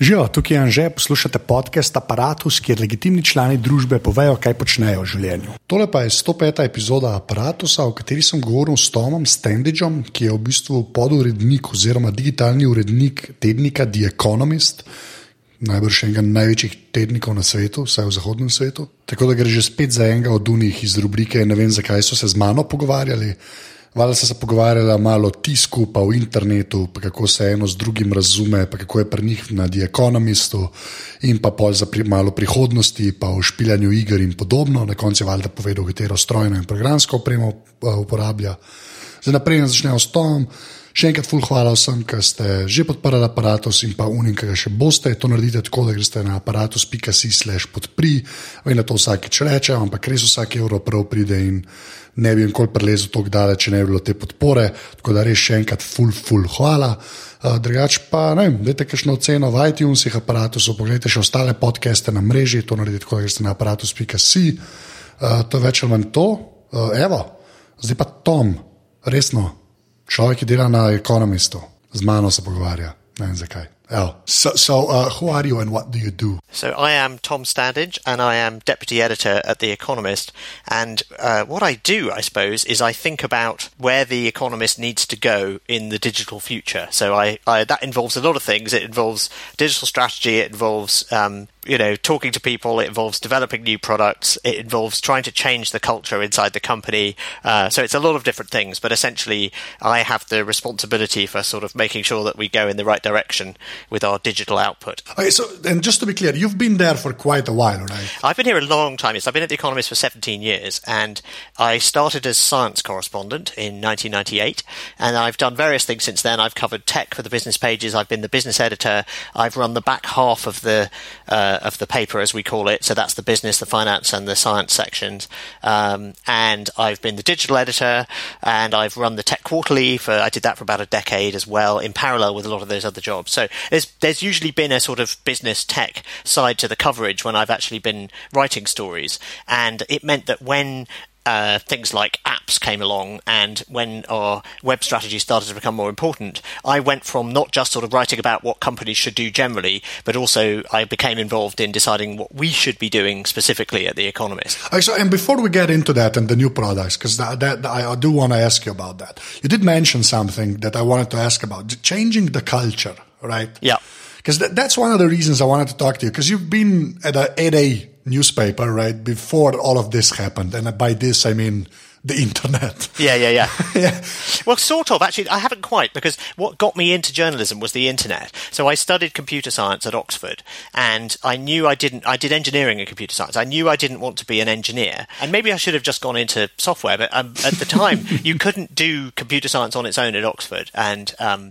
Živijo, tukaj je Anže, poslušate podcast Apparatus, kjer legitimni člani družbe povejo, kaj počnejo v življenju. Tole pa je 105. epizoda Apparatusa, v kateri sem govoril s Tomom Standidžom, ki je v bistvu podurednik oziroma digitalni urednik tednika The Economist, najbrž enega največjih tednikov na svetu, vsaj v zahodnem svetu. Tako da gre že spet za enega od unih iz rubrike Ne vem, zakaj so se z mano pogovarjali. Vala se pogovarjali malo o tisku, pa o internetu, pa kako se eno z drugim razume, pa kako je pri njih na The Economistu, in pa pol za pri, malo prihodnosti, pa o špiljanju iger in podobno. Na koncu je valjda povedal, katero strojno in programsko opremo uh, uporablja. Zdaj naprej začnejo s tom. Še enkrat, ful, hvala vsem, ki ste že podprli aparatus in pa unim, ki ga še boste. To naredite tako, da greste na aparatus.com/slash podpri. Vem, da to vsakeč rečem, ampak res vsak evro prav pride in ne bi nikoli prelezel tako daleč, če ne bi bilo te podpore. Tako da res še enkrat, ful, ful, hvala. Uh, drugač pa, ne vem, dajte kakšno oceno v iTunesih aparatusov, pogledajte še ostale podcaste na mreži, to naredite tako, da greste na aparatus.com. Uh, to več ali manj to. Uh, evo, zdaj pa Tom, resno, človek, ki dela na ekonomistu, z mano se pogovarja, ne vem zakaj. Oh. So, so uh, who are you and what do you do? So I am Tom Standage, and I am deputy editor at The Economist. And uh, what I do, I suppose, is I think about where The Economist needs to go in the digital future. So I, I that involves a lot of things. It involves digital strategy. It involves um, you know talking to people. It involves developing new products. It involves trying to change the culture inside the company. Uh, so it's a lot of different things. But essentially, I have the responsibility for sort of making sure that we go in the right direction with our digital output. Okay, so and just to be clear, you've been there for quite a while, right? I've been here a long time. Yes, I've been at The Economist for 17 years, and I started as science correspondent in 1998, and I've done various things since then. I've covered tech for the business pages. I've been the business editor. I've run the back half of the uh, of the paper, as we call it. So that's the business, the finance, and the science sections. Um, and I've been the digital editor, and I've run the Tech Quarterly for. I did that for about a decade as well, in parallel with a lot of those other jobs. So there's there's usually been a sort of business tech side to the coverage when I've actually been writing stories, and it meant that when uh, things like apps came along, and when our web strategy started to become more important, I went from not just sort of writing about what companies should do generally, but also I became involved in deciding what we should be doing specifically at The Economist. Okay, so, and before we get into that and the new products, because that, that, I do want to ask you about that. You did mention something that I wanted to ask about changing the culture, right? Yeah. Because th- that's one of the reasons I wanted to talk to you, because you've been at a 8A newspaper, right, before all of this happened. And by this, I mean the internet. Yeah, yeah, yeah. yeah. Well, sort of. Actually, I haven't quite because what got me into journalism was the internet. So I studied computer science at Oxford, and I knew I didn't. I did engineering and computer science. I knew I didn't want to be an engineer, and maybe I should have just gone into software. But um, at the time, you couldn't do computer science on its own at Oxford, and um,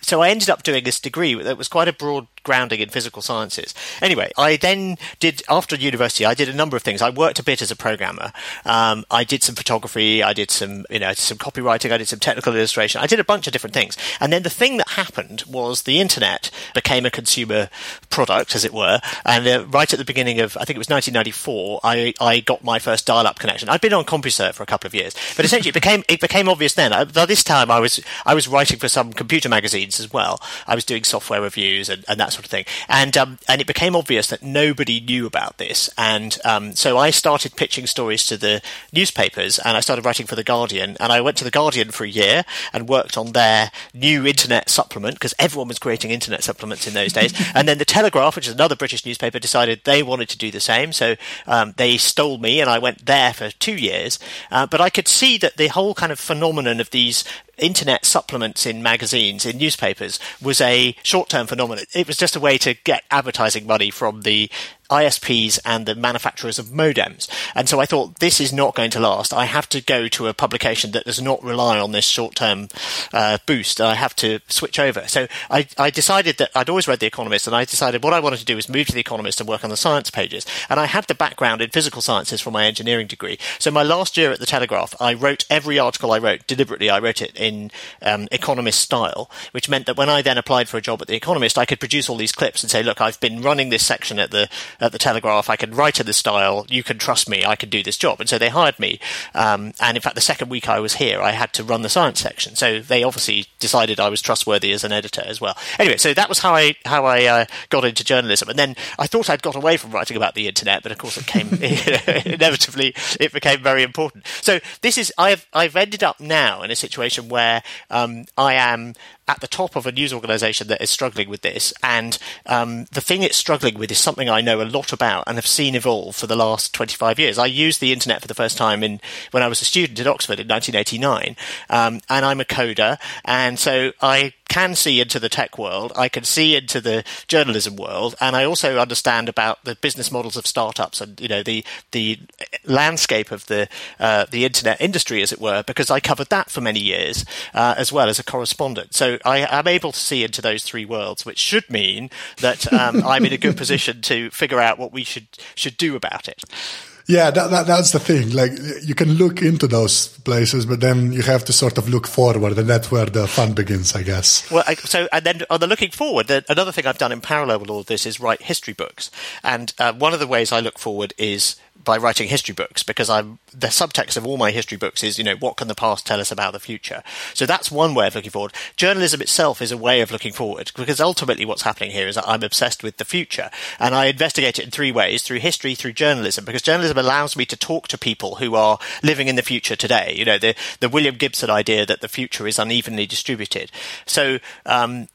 so I ended up doing this degree that was quite a broad grounding in physical sciences. Anyway, I then did after university. I did a number of things. I worked a bit as a programmer. Um, I did some photography. I did some, you know, some copywriting. I did some technical illustration. I did a bunch of different things. And then the thing that happened was the internet became a consumer product, as it were. And uh, right at the beginning of, I think it was 1994, I, I got my first dial-up connection. I'd been on CompuServe for a couple of years, but essentially it became it became obvious then. Uh, by this time, I was I was writing for some computer magazines as well. I was doing software reviews and, and that sort of thing. And um, and it became obvious that nobody knew about this. And um, so I started pitching stories to the newspapers, and I started writing for the Guardian. And I went to the Guardian for a year and worked on their new internet supplement because everyone was creating internet supplements in those days. and then the Telegraph, which is another British newspaper, decided they wanted to do the same. So um, they stole me, and I went there for two years. Uh, but I could see that the whole kind of phenomenon of these internet supplements in magazines, in newspapers, was a short term phenomenon. It was just a way to get advertising money from the ISPs and the manufacturers of modems. And so I thought this is not going to last. I have to go to a publication that does not rely on this short term uh, boost. I have to switch over. So I, I, decided that I'd always read The Economist and I decided what I wanted to do was move to The Economist and work on the science pages. And I had the background in physical sciences from my engineering degree. So my last year at the Telegraph, I wrote every article I wrote deliberately. I wrote it in um, Economist style, which meant that when I then applied for a job at The Economist, I could produce all these clips and say, look, I've been running this section at the at the Telegraph. I can write in this style. You can trust me. I can do this job. And so they hired me. Um, and in fact, the second week I was here, I had to run the science section. So they obviously decided I was trustworthy as an editor as well. Anyway, so that was how I how I uh, got into journalism. And then I thought I'd got away from writing about the internet, but of course it came inevitably. It became very important. So this is I've I've ended up now in a situation where um, I am at the top of a news organization that is struggling with this. And um, the thing it's struggling with is something I know a lot about and have seen evolve for the last 25 years. I used the internet for the first time in when I was a student at Oxford in 1989, um, and I'm a coder, and so I can see into the tech world, I can see into the journalism world, and I also understand about the business models of startups and you know the the landscape of the uh, the internet industry, as it were, because I covered that for many years uh, as well as a correspondent. So I am able to see into those three worlds, which should mean that um, I'm in a good position to figure out what we should should do about it. Yeah, that, that, that's the thing. Like you can look into those places, but then you have to sort of look forward, and that's where the fun begins, I guess. Well, so and then on the looking forward, the, another thing I've done in parallel with all of this is write history books, and uh, one of the ways I look forward is by writing history books because I'm the subtext of all my history books is you know what can the past tell us about the future. So that's one way of looking forward. Journalism itself is a way of looking forward because ultimately what's happening here is that I'm obsessed with the future and I investigate it in three ways: through history, through journalism, because journalism allows me to talk to people who are living in the future today. You know the the William Gibson idea that the future is unevenly distributed. So um,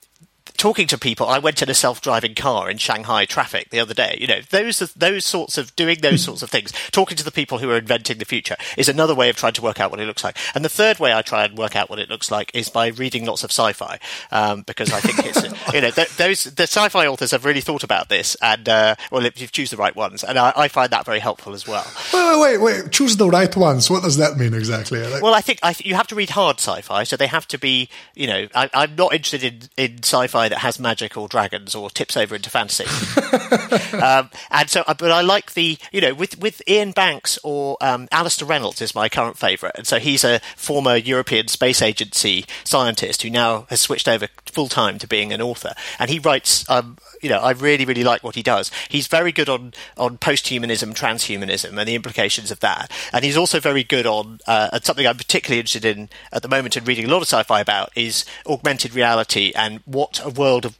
talking to people. I went in a self-driving car in Shanghai traffic the other day. You know, those those sorts of doing those sorts of things, talking to the people who are inventing the future is another way of trying to work out what it looks like. And the third way I try and work out what it looks like is by reading lots of sci-fi, um, because I think it's you know th- those the sci-fi authors have really thought about this, and uh, well, if you choose the right ones, and I, I, find that very helpful as well. Wait, wait, wait, wait! Choose the right ones. What does that mean exactly? Like- well, I think I th- you have to read hard sci-fi, so they have to be you know I, I'm not interested in in sci-fi that has magic or dragons or tips over into fantasy. um, and so, uh, but I like the, you know, with, with Iain Banks or um, Alastair Reynolds is my current favourite. And so he's a former European Space Agency scientist who now has switched over full time to being an author. And he writes um, you know, I really, really like what he does. He's very good on, on post-humanism, transhumanism, and the implications of that. And he's also very good on, uh, something I'm particularly interested in at the moment and reading a lot of sci-fi about is augmented reality and what a world of,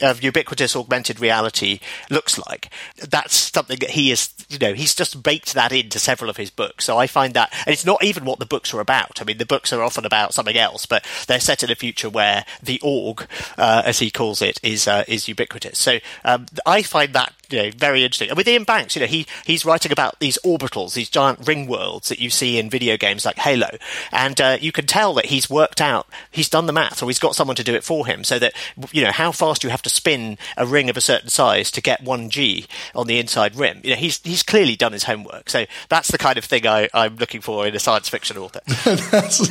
of ubiquitous augmented reality looks like. That's something that he is, you know, he's just baked that into several of his books. So I find that, and it's not even what the books are about. I mean, the books are often about something else, but they're set in a future where the aug, uh, as he calls it, is uh, is ubiquitous. So um, I find that you know very interesting. And with Iain Banks, you know, he he's writing about these orbitals, these giant ring worlds that you see in video games like Halo, and uh, you can tell that he's worked out, he's done the math, or he's got someone to do it for him, so that you know how fast you have to spin a ring of a certain size to get one G on the inside rim. You know, he's he's clearly done his homework. So that's the kind of thing I, I'm looking for in a science fiction author.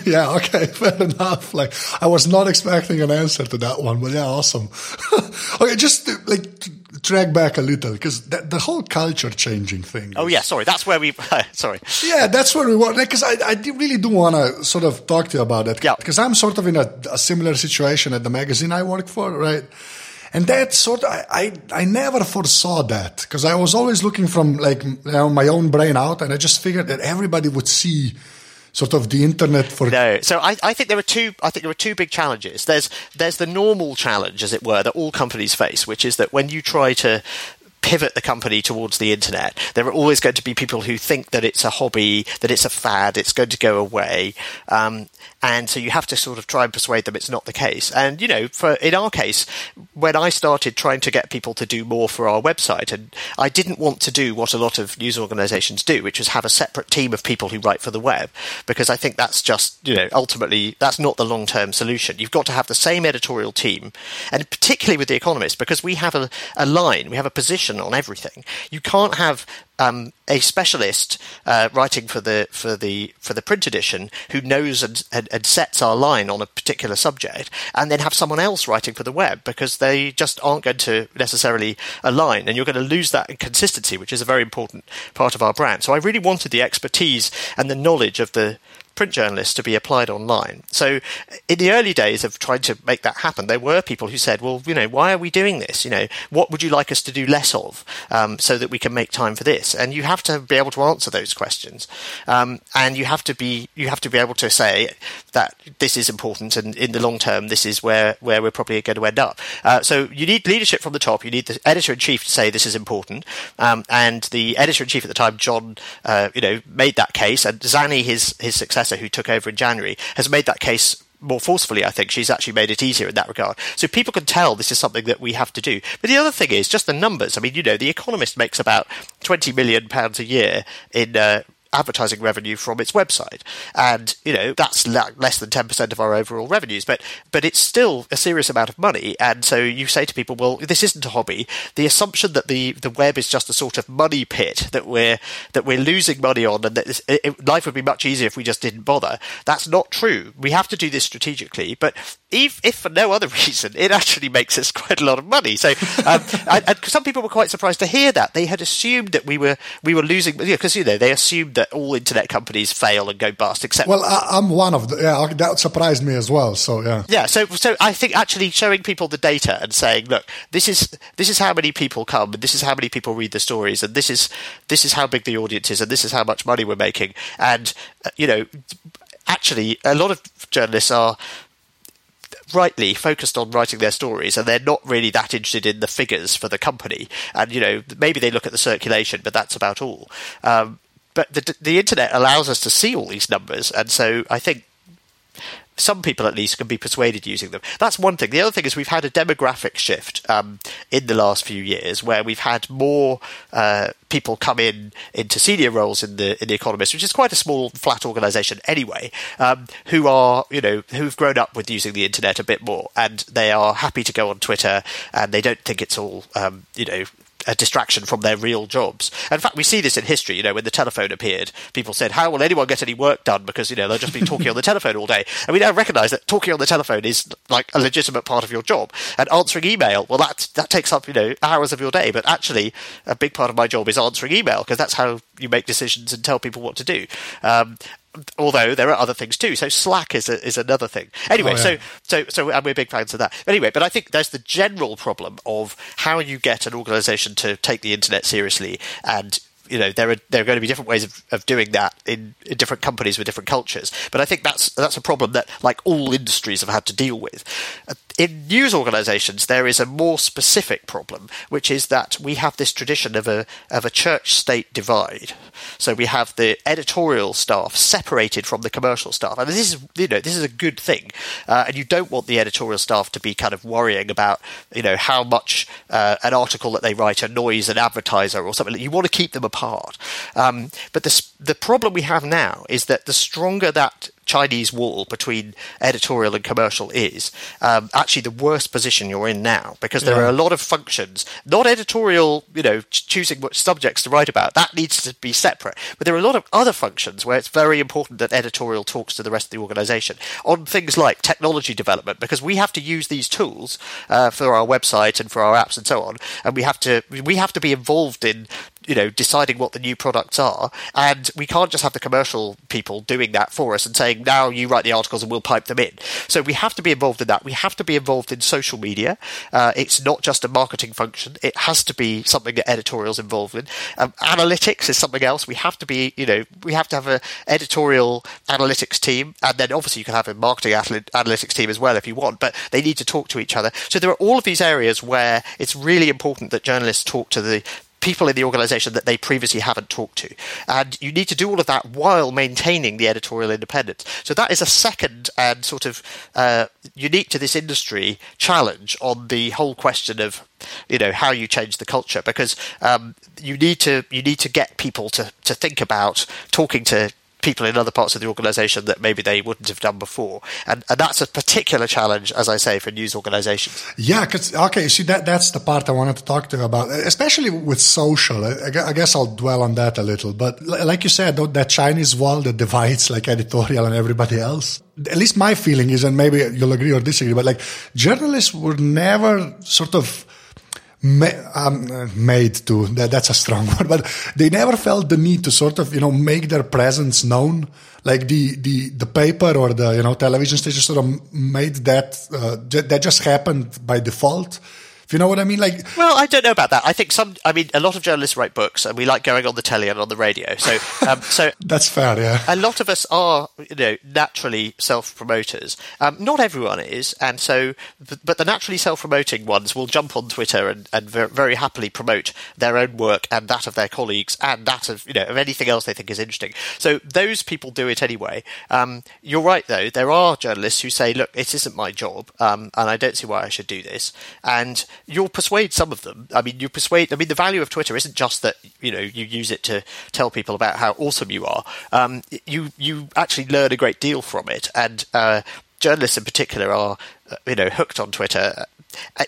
yeah, okay, fair enough. Like I was not expecting an answer to that one, but yeah, awesome. okay, just like drag back a little because the, the, whole culture changing thing. Oh yeah, sorry, that's where we. Uh, sorry. Yeah, that's where we want. Because I, I really do want to sort of talk to you about that. Yeah. Because I'm sort of in a, a, similar situation at the magazine I work for, right? And that sort of, I, I, I never foresaw that because I was always looking from like you know, my own brain out, and I just figured that everybody would see sort of the internet for no so I, I think there are two i think there are two big challenges there's there's the normal challenge as it were that all companies face which is that when you try to pivot the company towards the internet. There are always going to be people who think that it's a hobby, that it's a fad, it's going to go away. Um, and so you have to sort of try and persuade them it's not the case. And you know, for in our case, when I started trying to get people to do more for our website, and I didn't want to do what a lot of news organisations do, which is have a separate team of people who write for the web, because I think that's just you know ultimately that's not the long term solution. You've got to have the same editorial team, and particularly with the Economist, because we have a, a line, we have a position on everything. You can't have um, a specialist uh, writing for the for the for the print edition who knows and, and, and, sets our line on a particular subject, and then have someone else writing for the web because they just aren't going to necessarily align, and you're going to lose that consistency, which is a very important part of our brand. So I really wanted the expertise and the knowledge of the print journalists to be applied online. So in the early days of trying to make that happen, there were people who said, well, you know, why are we doing this? You know, what would you like us to do less of um, so that we can make time for this? And you have to be able to answer those questions. Um, and you have to be, you have to be able to say that this is important and in the long term, this is where, where we're probably going to end up. Uh, so you need leadership from the top. You need the editor in chief to say this is important. Um, and the editor in chief at the time, John, uh, you know, made that case and Zanny, his, his successor, who took over in January, has made that case more forcefully, I think. She's actually made it easier in that regard. So people can tell this is something that we have to do. But the other thing is just the numbers. I mean, you know, The Economist makes about £20 million a year in uh, advertising revenue from its website, and you know that's less than ten percent of our overall revenues. But but it's still a serious amount of money, and so you say to people, well, this isn't a hobby. The assumption that the the web is just a sort of money pit that we're that we're losing money on, and that this, it, life would be much easier if we just didn't bother. That's not true. We have to do this strategically, but if, if for no other reason, it actually makes us quite a lot of money. So, um, and, and, some people were quite surprised to hear that. They had assumed that we were we were losing because you know they assumed that all internet companies fail and go bust. Except well, I, am one of the yeah that surprised me as well. So yeah, yeah. So so I think actually showing people the data and saying, look, this is this is how many people come, and this is how many people read the stories, and this is this is how big the audience is, and this is how much money we're making, and uh, you know, actually a lot of journalists are rightly focused on writing their stories and they're not really that interested in the figures for the company. And, you know, maybe they look at the circulation, but that's about all. Um, but the, the internet allows us to see all these numbers. And so I think some people at least can be persuaded using them. That's one thing. The other thing is we've had a demographic shift um, in the last few years where we've had more uh, people come in into senior roles in the in the Economist, which is quite a small, flat organisation anyway, um, who are you know who've grown up with using the internet a bit more, and they are happy to go on Twitter, and they don't think it's all um, you know a distraction from their real jobs. In fact, we see this in history. You know, when the telephone appeared, people said, "How will anyone get any work done?" Because you know they'll just be talking on the telephone all day. And we now recognise that talking on the telephone is like a legitimate part of your job. And answering email, well, that that takes up you know hours of your day. But actually, a big part of my job is answering email because that's how you make decisions and tell people what to do. Um, although there are other things too. So Slack is a, is another thing. Anyway, oh, yeah. so so so and we're big fans of that. Anyway, but I think there's the general problem of how you get an organisation to take the internet seriously and you know there are there are going to be different ways of, of doing that in, in, different companies with different cultures. But I think that's that's a problem that like all industries have had to deal with. In news organisations, there is a more specific problem, which is that we have this tradition of a of a church state divide. So we have the editorial staff separated from the commercial staff, and this is you know this is a good thing, uh, and you don't want the editorial staff to be kind of worrying about you know how much uh, an article that they write annoys an advertiser or something. You want to keep them apart apart. Um, but the, the problem we have now is that the stronger that Chinese wall between editorial and commercial is, um, actually the worst position you're in now because there yeah. are a lot of functions, not editorial, you know, choosing what subjects to write about. That needs to be separate. But there are a lot of other functions where it's very important that editorial talks to the rest of the organization on things like technology development because we have to use these tools uh, for our website and for our apps and so on, and we have to we have to be involved in you know deciding what the new products are. And we can't just have the commercial people doing that for us and saying now you write the articles and we'll pipe them in. So we have to be involved in that. We have to be involved in social media. Uh, it's not just a marketing function. It has to be something that editorials involved in. Um, analytics is something else. We have to be you know we have to have an editorial analytics team. And then obviously you can have a marketing analytics team as well if you want but they need to talk to each other. So there are all of these areas where it's really important that journalists talk to the people in the organization that they previously haven't talked to. And you need to do all of that while maintaining the editorial independence. So that is a second and sort of uh, unique to this industry challenge on the whole question of you know how you change the culture because um, you need to you need to get people to to think about talking to people in other parts of the organisation that maybe they wouldn't have done before, and and that's a particular challenge, as I say, for news organisations. Yeah, because okay, see that that's the part I wanted to talk to you about, especially with social. I, I guess I'll dwell on that a little, but like you said, that Chinese wall that divides like editorial and everybody else. At least my feeling is, and maybe you'll agree or disagree, but like journalists were never sort of ma- um, made to that, that's a strong word but they never felt the need to sort of you know make their presence known. Like the the the paper or the you know television station sort of made that uh, that just happened by default if you know what I mean, like. Well, I don't know about that. I think some. I mean, a lot of journalists write books, and we like going on the telly and on the radio. So, um, so that's fair. Yeah. A lot of us are, you know, naturally self-promoters. Um, not everyone is, and so, but the naturally self-promoting ones will jump on Twitter and, and very happily promote their own work and that of their colleagues and that of you know of anything else they think is interesting. So those people do it anyway. Um, you're right, though. There are journalists who say, "Look, it isn't my job, um, and I don't see why I should do this," and you'll persuade some of them. I mean, you persuade. I mean, the value of Twitter isn't just that you know you use it to tell people about how awesome you are. Um, you you actually learn a great deal from it, and uh, journalists in particular are uh, you know hooked on Twitter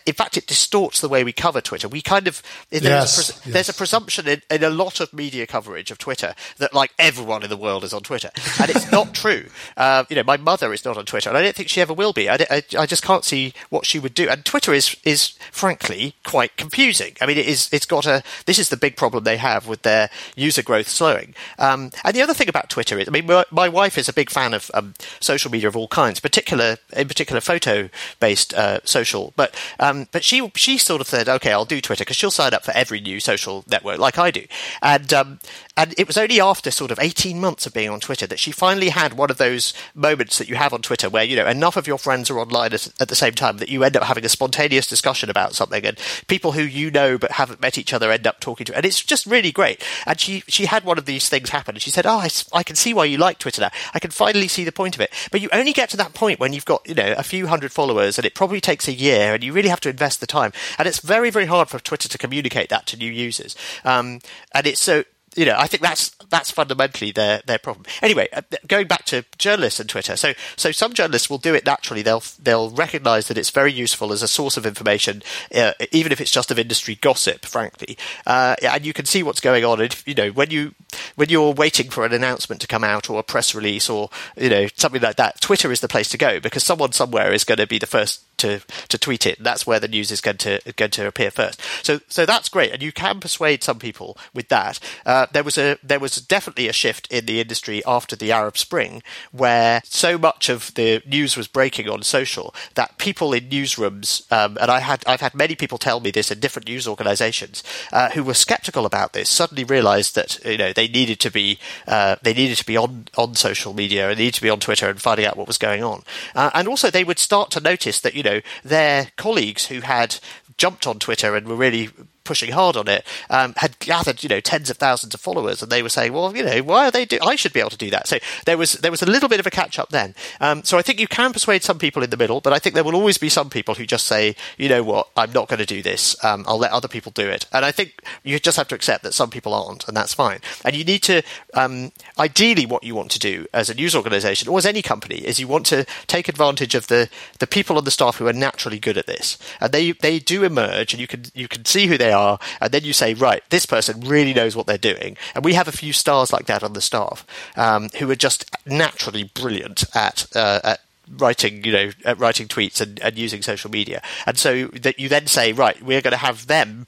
in fact, it distorts the way we cover Twitter. We kind of there's, yes, a, pres- yes. there's a presumption in, in, a lot of media coverage of Twitter that like everyone in the world is on Twitter, and it's not true. Uh, you know, my mother is not on Twitter, and I don't think she ever will be. I, I, I, just can't see what she would do. And Twitter is is frankly quite confusing. I mean, it is it's got a this is the big problem they have with their user growth slowing. Um, and the other thing about Twitter is, I mean, my, my wife is a big fan of um, social media of all kinds, particular in particular photo based uh, social, but um, but she she sort of said, okay, I'll do Twitter because she'll sign up for every new social network like I do. And um, and it was only after sort of 18 months of being on Twitter that she finally had one of those moments that you have on Twitter where, you know, enough of your friends are online at, at, the same time that you end up having a spontaneous discussion about something and people who you know but haven't met each other end up talking to. And it's just really great. And she, she had one of these things happen and she said, Oh, I, I can see why you like Twitter now. I can finally see the point of it. But you only get to that point when you've got, you know, a few hundred followers and it probably takes a year and you really have to invest the time. And it's very, very hard for Twitter to communicate that to new users. Um, and it's so, you know, I think that's that's fundamentally their their problem. Anyway, uh, going back to journalists and Twitter, so so some journalists will do it naturally. They'll they'll recognise that it's very useful as a source of information, uh, even if it's just of industry gossip. Frankly, uh, and you can see what's going on. And you know, when you when you're waiting for an announcement to come out or a press release or you know something like that, Twitter is the place to go because someone somewhere is going to be the first to, to tweet it. That's where the news is going to going to appear first. So so that's great, and you can persuade some people with that. Uh, there was a there was definitely a shift in the industry after the Arab Spring, where so much of the news was breaking on social that people in newsrooms, um, and I had I've had many people tell me this in different news organisations uh, who were sceptical about this, suddenly realised that you know they needed to be uh, they needed to be on on social media and needed to be on Twitter and finding out what was going on, uh, and also they would start to notice that you know their colleagues who had jumped on Twitter and were really pushing hard on it, um, had gathered you know tens of thousands of followers, and they were saying, well, you know, why are they? Do- I should be able to do that. So there was there was a little bit of a catch up then. Um, so I think you can persuade some people in the middle, but I think there will always be some people who just say, you know what, I'm not going to do this. Um, I'll let other people do it. And I think you just have to accept that some people aren't, and that's fine. And you need to, um, ideally, what you want to do as a news organisation or as any company is you want to take advantage of the the people on the staff who are naturally good at this, and they they do emerge, and you can you can see who they are and then you say, right, this person really knows what they're doing. And we have a few stars like that on the staff um, who are just naturally brilliant at, uh, at writing, you know, writing tweets and, and, using social media. And so that you then say, right, we're going to have them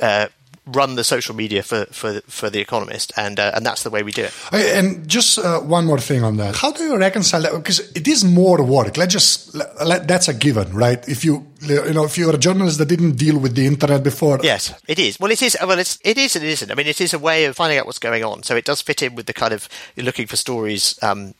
uh, run the social media for for for the Economist, and uh, and that's the way we do it. And just uh, one more thing on that: how do you reconcile that? Because it is more work. Let's just let, that's a given, right? If you you know if you're a journalist that didn't deal with the internet before, yes, it is. Well, it is. Well, it's it is and it isn't. I mean, it is a way of finding out what's going on. So it does fit in with the kind of you're looking for stories. Um,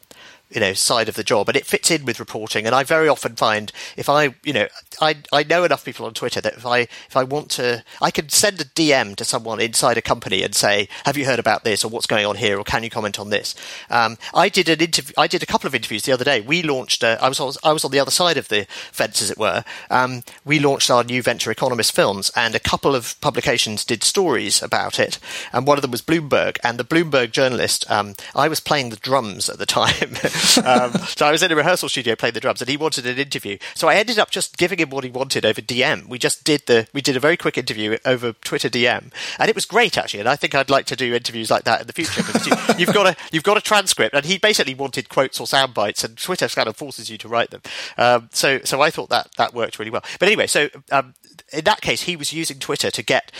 you know side of the job and it fits in with reporting. And i very often find if i you know i i know enough people on twitter that if i if i want to i can send a dm to someone inside a company and say have you heard about this or what's going on here or can you comment on this? Um, i did an interview i did a couple of interviews the other day. We launched uh, i was i was on the other side of the fence as it were. Um, we launched our new venture economist films and a couple of publications did stories about it. And one of them was bloomberg. And the bloomberg journalist um, i was playing the drums at the time um, so I was in a rehearsal studio playing the drums, and he wanted an interview. So I ended up just giving him what he wanted over DM. We just did the we did a very quick interview over Twitter DM, and it was great actually. And I think I'd like to do interviews like that in the future because you, have got a you've got a transcript, and he basically wanted quotes or sound bites, and Twitter kind of forces you to write them. Um, so so I thought that that worked really well. But anyway, so um, in that case, he was using Twitter to get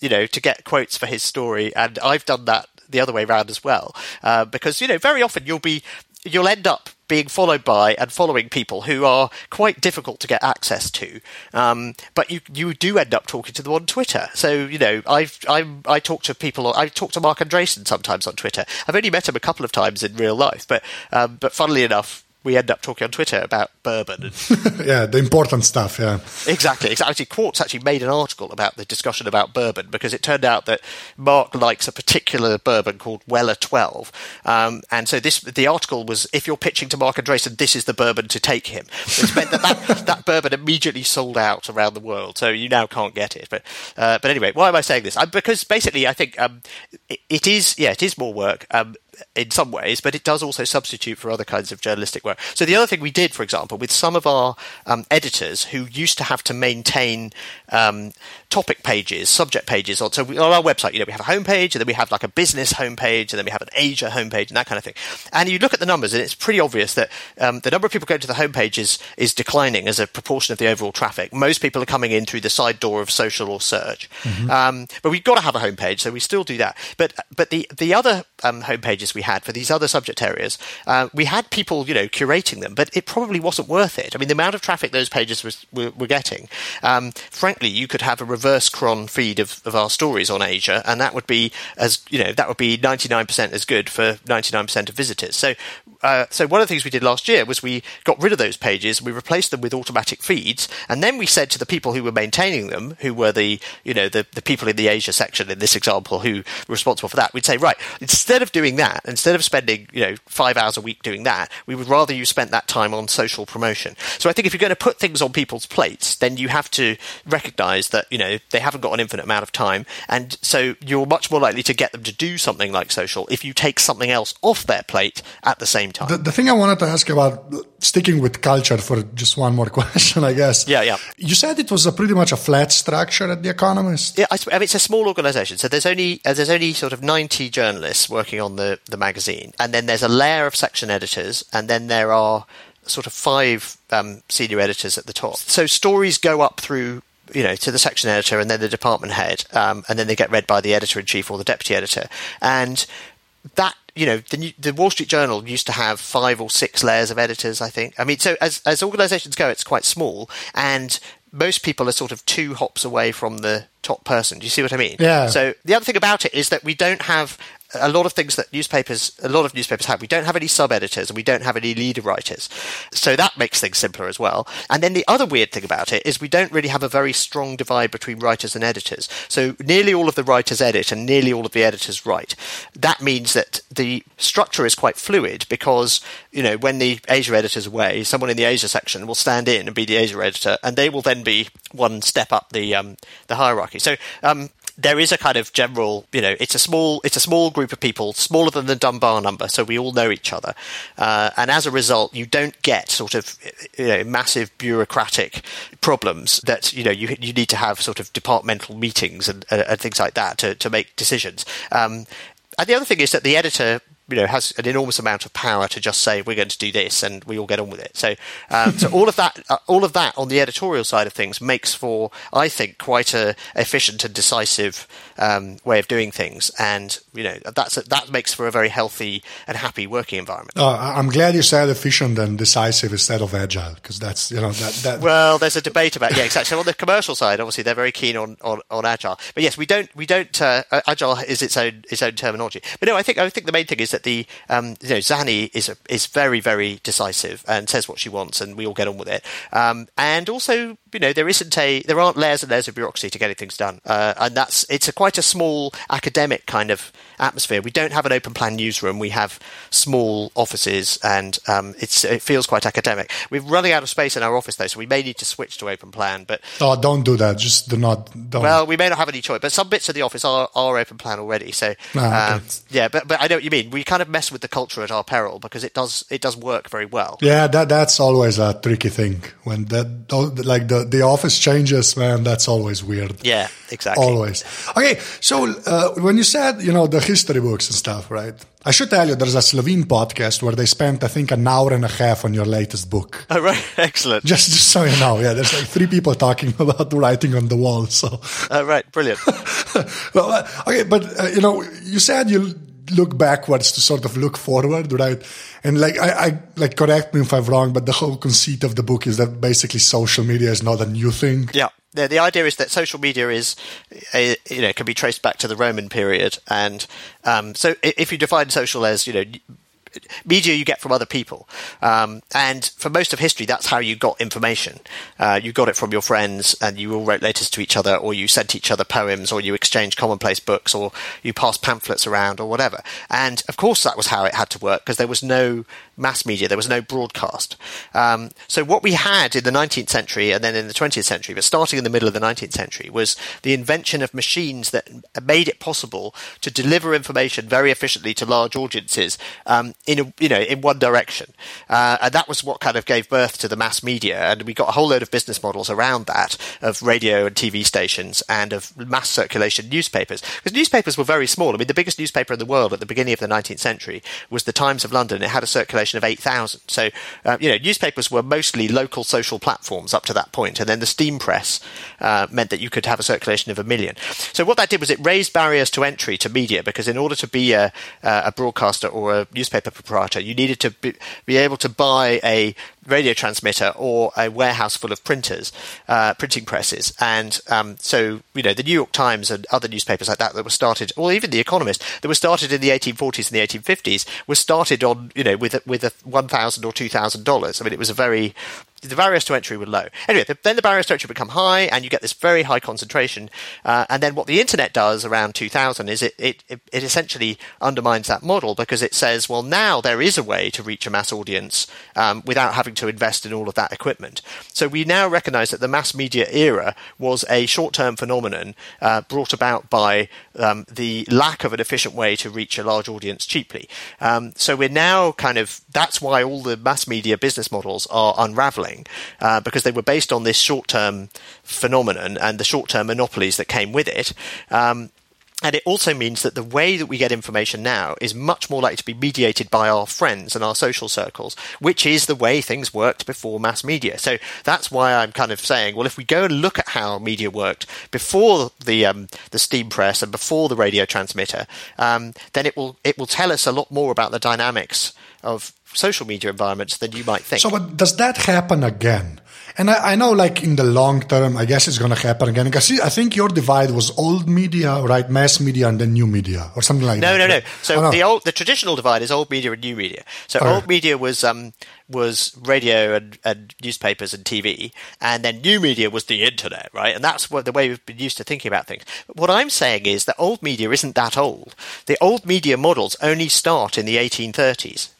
you know to get quotes for his story, and I've done that the other way around as well. Uh, because you know, very often you'll be you'll end up being followed by and following people who are quite difficult to get access to. Um, but you you do end up talking to them on Twitter. So you know, I've I I talk to people. I talk to Marc Andreessen sometimes on Twitter. I've only met him a couple of times in real life, but um, but funnily enough, we end up talking on Twitter about bourbon. yeah, the important stuff. Yeah, exactly. Exactly. Quartz actually made an article about the discussion about bourbon because it turned out that Marc likes a particular bourbon called Weller Twelve, um, and so this the article was if you're pitching to Marc Andreessen, this is the bourbon to take him. Which meant that, that that bourbon immediately sold out around the world, so you now can't get it. But uh, but anyway, why am I saying this? I, because basically, I think um, it, it is yeah, it is more work. Um, in some ways, but it does also substitute for other kinds of journalistic work. So the other thing we did, for example, with some of our um, editors who used to have to maintain um, topic pages, subject pages. On, so we, on our website, you know, we have a homepage, and then we have like a business homepage, and then we have an Asia homepage, and that kind of thing. And you look at the numbers, and it's pretty obvious that um, the number of people going to the homepage is, is declining as a proportion of the overall traffic. Most people are coming in through the side door of social or search. Mm-hmm. Um, but we've got to have a homepage, so we still do that. But but the the other um, homepages we had for these other subject areas, uh, we had people, you know, curating them, but it probably wasn't worth it. I mean, the amount of traffic those pages was, were, were getting, um, frankly, you could have a reverse chron feed of, of our stories on Asia, and that would be as you know, that would be ninety nine percent as good for ninety nine percent of visitors. So, uh, so one of the things we did last year was we got rid of those pages, we replaced them with automatic feeds, and then we said to the people who were maintaining them, who were the you know the, the people in the Asia section in this example who were responsible for that, we'd say right instead of doing that, instead of spending you know five hours a week doing that, we would rather you spent that time on social promotion. So I think if you're going to put things on people's plates, then you have to recognise that you know they haven't got an infinite amount of time, and so you're much more likely to get them to do something like social if you take something else off their plate at the same time. The, the thing I wanted to ask about sticking with culture for just one more question, I guess. Yeah, yeah. You said it was a pretty much a flat structure at The Economist. Yeah, I, I mean, it's a small organisation, so there's only uh, there's only sort of 90 journalists working on the the magazine, and then there's a layer of section editors, and then there are sort of five um, senior editors at the top. So stories go up through you know, to the section editor and then the department head, um, and then they get read by the editor in chief or the deputy editor. And that, you know, the, the Wall Street Journal used to have five or six layers of editors, I think. I mean, so as, as organizations go, it's quite small, and most people are sort of two hops away from the top person. Do you see what I mean? Yeah. So the other thing about it is that we don't have a lot of things that newspapers, a lot of newspapers have. We don't have any sub editors and we don't have any leader writers. So that makes things simpler as well. And then the other weird thing about it is we don't really have a very strong divide between writers and editors. So nearly all of the writers edit and nearly all of the editors write. That means that the structure is quite fluid because, you know, when the Asia editor's away, someone in the Asia section will stand in and be the Asia editor and they will then be one step up the, um, the hierarchy. So, um, there is a kind of general, you know, it's a small, it's a small group of people, smaller than the Dunbar number, so we all know each other, uh, and as a result, you don't get sort of, you know, massive bureaucratic problems that you know you you need to have sort of departmental meetings and, and things like that to to make decisions. Um, and the other thing is that the editor you know has an enormous amount of power to just say we're going to do this and we all get on with it. So um, so all of that uh, all of that on the editorial side of things makes for I think quite a efficient and decisive um, way of doing things, and you know that's a, that makes for a very healthy and happy working environment. Oh, I'm glad you said efficient and decisive instead of agile because that's you know that, that. Well, there's a debate about yeah exactly. So on the commercial side, obviously they're very keen on, on, on agile, but yes, we don't we don't uh, agile is its own its own terminology. But no, I think I think the main thing is that that the um, you know Zanny is a, is very very decisive and says what she wants, and we all get on with it. Um, and also, you know, there isn't a there aren't layers and layers of bureaucracy to getting things done, uh, and that's it's a quite a small academic kind of atmosphere. We don't have an open plan newsroom. We have small offices, and um, it's it feels quite academic. We're running out of space in our office though, so we may need to switch to open plan. But oh, don't do that. Just do not. Don't. Well, we may not have any choice, but some bits of the office are, are open plan already. So Ah, um, yeah, but but I know what you mean. We kind of mess with the culture at our peril because it does it does work very well. Yeah, that that's always a tricky thing when that like the the office changes, man. That's always weird. Yeah, exactly. Always. Okay, so uh, when you said you know the history books and stuff, right? I should tell you there's a Slovene podcast where they spent I think an hour and a half on your latest book. Oh, right, excellent. Just just so you know, yeah, there's like three people talking about the writing on the wall. So, Oh, right, brilliant. well, uh, okay, but uh, you know, you said you look backwards to sort of look forward, right? And like, I, I like correct me if I'm wrong, but the whole conceit of the book is that basically social media is not a new thing. Yeah. The, the idea is that social media is, uh, you know, can be traced back to the Roman period, and um, so if you define social as, you know, media you get from other people, um, and for most of history, that's how you got information. Uh, you got it from your friends, and you all wrote letters to each other, or you sent each other poems, or you exchanged commonplace books, or you passed pamphlets around, or whatever. And of course, that was how it had to work because there was no mass media, there was no broadcast. Um, so what we had in the 19th century and then in the 20th century, but starting in the middle of the 19th century, was the invention of machines that made it possible to deliver information very efficiently to large audiences um, in a, you know in one direction, uh, and that was what kind of gave birth to the mass media. And we got a whole load of business models around that of radio and TV stations and of mass circulation newspapers because newspapers were very small. I mean, the biggest newspaper in the world at the beginning of the 19th century was the Times of London. It had a circulation of 8,000. So, uh, you know, newspapers were mostly local social platforms up to that point, and then the steam press uh, meant that you could have a circulation of a million. So, what that did was it raised barriers to entry to media because in order to be a, a broadcaster or a newspaper proprietor, you needed to be, be able to buy a radio transmitter or a warehouse full of printers, uh, printing presses. And um, so, you know, the New York Times and other newspapers like that that were started, or even The Economist, that were started in the 1840s and the 1850s, was started on, you know, with with a 1,000 or $2,000. I mean, it was a very the barriers to entry were low. Anyway, the, then the barriers to entry become high, and you get this very high concentration. Uh, and then what the internet does around 2000 is it, it, it, essentially undermines that model because it says, well, now there is a way to reach a mass audience um, without having to invest in all of that equipment. So we now recognize that the mass media era was a short term phenomenon uh, brought about by um, the lack of an efficient way to reach a large audience cheaply. Um, so we're now kind of, that's why all the mass media business models are unraveling uh, because they were based on this short term phenomenon and the short term monopolies that came with it. Um, and it also means that the way that we get information now is much more likely to be mediated by our friends and our social circles, which is the way things worked before mass media. So that's why I'm kind of saying, well, if we go and look at how media worked before the um, the steam press and before the radio transmitter, um, then it will it will tell us a lot more about the dynamics of social media environments than you might think. So, but does that happen again? And I, I know, like in the long term, I guess it's going to happen again. Because I think your divide was old media, right, mass media, and then new media, or something like no, that. No, no, right? no. So Oh, the old, the traditional divide is old media and new media. So All old media was um, was radio and, and newspapers and TV, and then new media was the internet, right? And that's what the way we've been used to thinking about things. But what I'm saying is that old media isn't that old. The old media models only start in the 1830s.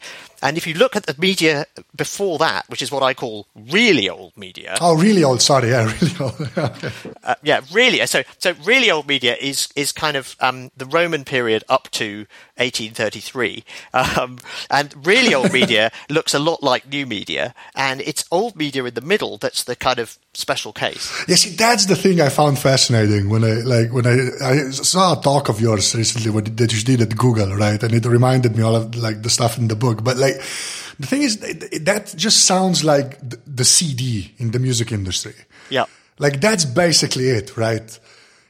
And if you look at the media before that, which is what I call really old media, Oh, really old. Sorry, yeah, really old. okay. uh, yeah, really. So, so really old media is is kind of um, the Roman period up to 1833, um, and really old media looks a lot like new media, and it's old media in the middle that's the kind of special case. Yeah, see, that's the thing I found fascinating when I like when I, I saw a talk of yours recently what, that you did at Google, right? And it reminded me all of like the stuff in the book. But like, the thing is, that just sounds like the CD in the music industry. Yeah. Like that's basically it, right?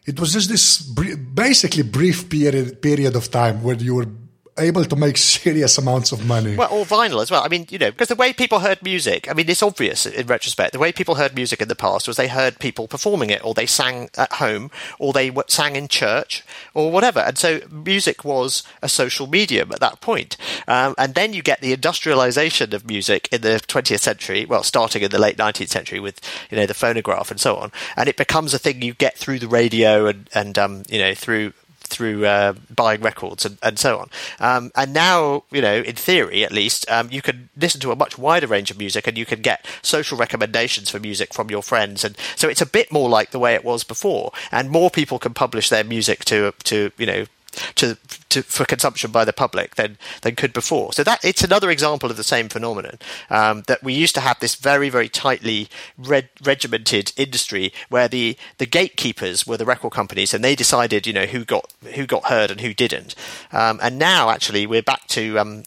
It was just this br- basically brief period period of time where you were able to make serious amounts of money. Well, or vinyl as well. I mean, you know, because the way people heard music, I mean, it's obvious in retrospect. The way people heard music in the past was they heard people performing it, or they sang at home, or they sang in church, or whatever. And so music was a social medium at that point. Um, and then you get the industrialization of music in the 20th century, well, starting in the late 19th century with, you know, the phonograph and so on. And it becomes a thing you get through the radio and, and um, you know, through through uh, buying records and, and so on. Um, and now, you know, in theory at least, um, you can listen to a much wider range of music and you can get social recommendations for music from your friends. And so it's a bit more like the way it was before. And more people can publish their music to, to you know, to, to, for consumption by the public than than could before. So that it's another example of the same phenomenon um, that we used to have this very very tightly regimented industry where the the gatekeepers were the record companies and they decided you know who got who got heard and who didn't. Um, and now actually we're back to um,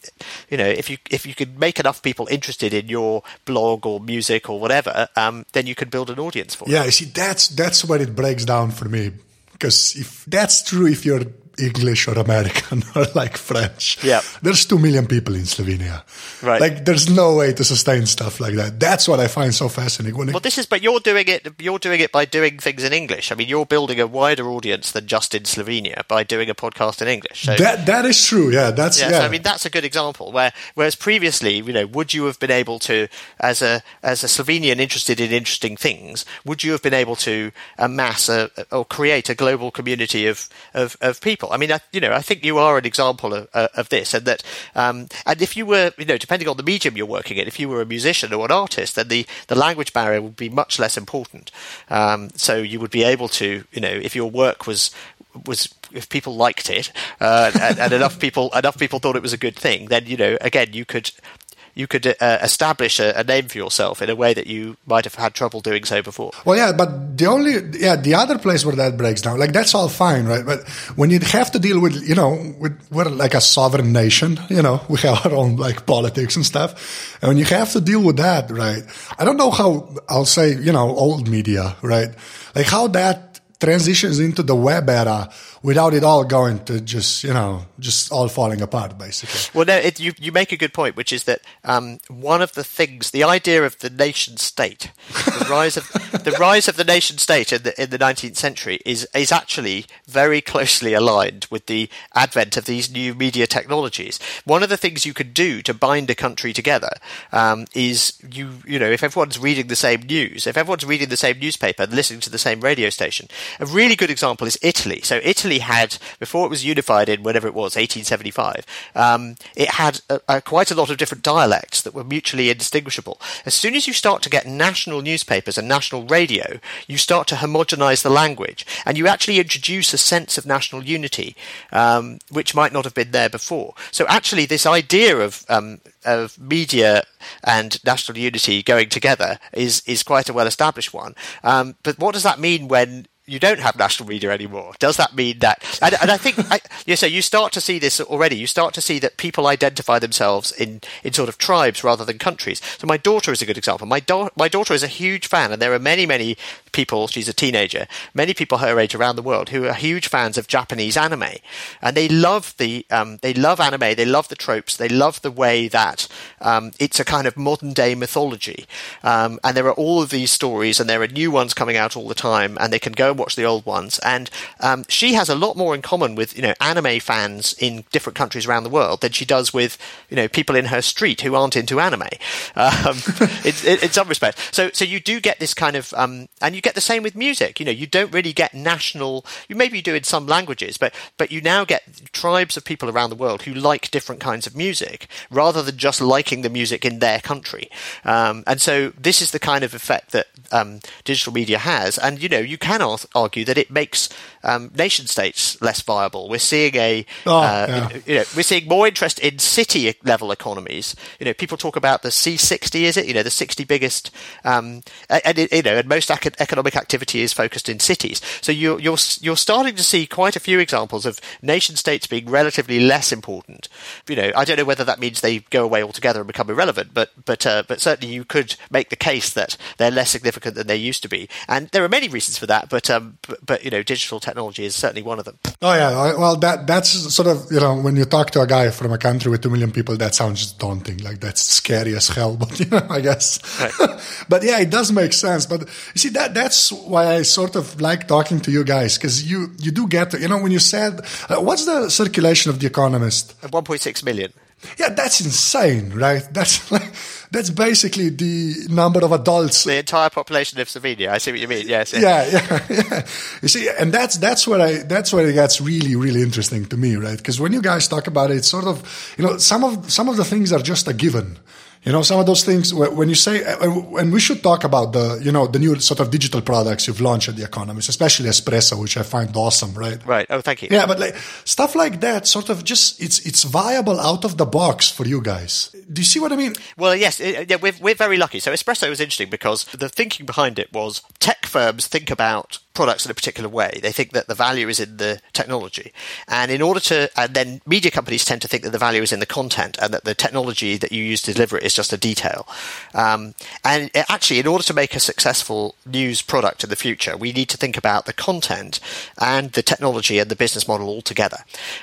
you know if you if you could make enough people interested in your blog or music or whatever, um, then you could build an audience for. It. Yeah, you see that's that's where it breaks down for me because if that's true, if you're English or American or like French. Yeah. There's two million people in Slovenia. Right. Like there's no way to sustain stuff like that. That's what I find so fascinating. When well, this is, but you're doing it. You're doing it by doing things in English. I mean, you're building a wider audience than just in Slovenia by doing a podcast in English. So, that that is true. Yeah, that's yeah. yeah. So, I mean, that's a good example. Where whereas previously, you know, would you have been able to, as a as a Slovenian interested in interesting things, would you have been able to amass a, or create a global community of of, of people? I mean, I, you know, I think you are an example of, uh, of this, and that, um, and if you were, you know, depending on the medium you're working in, if you were a musician or an artist, then the, the language barrier would be much less important. Um, so you would be able to, you know, if your work was was if people liked it uh, and, and, enough people enough people thought it was a good thing, then you know again you could you could uh, establish a, a, name for yourself in a way that you might have had trouble doing so before. Well, yeah, but the only yeah the other place where that breaks down, like that's all fine, right? But when you have to deal with you know with we're like a sovereign nation, you know, we have our own like politics and stuff, and when you have to deal with that, right? I don't know how I'll say you know old media, right? Like how that transitions into the web era without it all going to just you know just all falling apart basically. Well no it, you, you make a good point which is that um, one of the things the idea of the nation state the rise of the rise of the nation state in the in the 19th century is is actually very closely aligned with the advent of these new media technologies. One of the things you could do to bind a country together um, is you you know if everyone's reading the same news if everyone's reading the same newspaper and listening to the same radio station a really good example is Italy. So Italy had, before it was unified in whatever it was, 1875, um, it had a, a, quite a lot of different dialects that were mutually indistinguishable. As soon as you start to get national newspapers and national radio, you start to homogenize the language, and you actually introduce a sense of national unity, um, which might not have been there before. So actually, this idea of um, of media and national unity going together is is quite a well established one. Um, but what does that mean when you don't have national media anymore. Does that mean that? And, and I think, I, yeah, so you start to see this already. You start to see that people identify themselves in, in sort of tribes rather than countries. So my daughter is a good example. My, my daughter is a huge fan, and there are many, many people, she's a teenager, many people her age around the world who are huge fans of Japanese anime. And they love the, um, they love anime, they love the tropes, they love the way that um, it's a kind of modern day mythology. Um, and there are all of these stories, and there are new ones coming out all the time, and they can go and watch the old ones. And um, she has a lot more in common with, you know, anime fans in different countries around the world than she does with, you know, people in her street who aren't into anime. Um, in, in, in, some respect. So, so you do get this kind of, um, and you get the same with music. You know, you don't really get national. You maybe do in some languages, but but you now get tribes of people around the world who like different kinds of music rather than just liking the music in their country. Um, and so this is the kind of effect that um, digital media has. And you know, you can argue that it makes um, nation states less viable. We're seeing a, oh, uh, yeah. you know, we're seeing more interest in city level economies. You know, people talk about the C60, is it? You know, the 60 biggest, um, and you know, and most economic activity is focused in cities. So you're you're you're starting to see quite a few examples of nation states being relatively less important. You know, I don't know whether that means they go away altogether and become irrelevant, but but uh, but certainly you could make the case that they're less significant than they used to be. And there are many reasons for that, but um, but, but you know, digital technology is certainly one of them. Oh yeah, well that that's sort of you know when you talk to a guy from a country with two million people, that sounds daunting. Like that's scary as hell. But you know, I guess. Right. but yeah, it does make sense. But you see that that's why I sort of like talking to you guys because you you do get you know when you said uh, what's the circulation of the Economist? One point six million. Yeah, that's insane, right? That's like, that's basically the number of adults. The entire population of Slovenia. I see what you mean. Yes. Yeah, yeah, yeah. You see, and that's that's where I that's where it gets really really interesting to me, right? Because when you guys talk about it, it's sort of you know some of some of the things are just a given. You know, some of those things when you say, uh, and we should talk about the, you know, the new sort of digital products you've launched at The Economist, especially Espresso, which I find awesome, right? Right. Oh, thank you. Yeah, but like stuff like that, sort of just it's it's viable out of the box for you guys. Do you see what I mean? Well, yes, it, yeah, we're we're very lucky. So Espresso was interesting because the thinking behind it was tech firms think about products in a particular way. They think that the value is in the technology. And in order to, and then media companies tend to think that the value is in the content and that the technology that you use to deliver it is just a detail. Um, and actually, in order to make a successful news product in the future, we need to think about the content and the technology and the business model all together.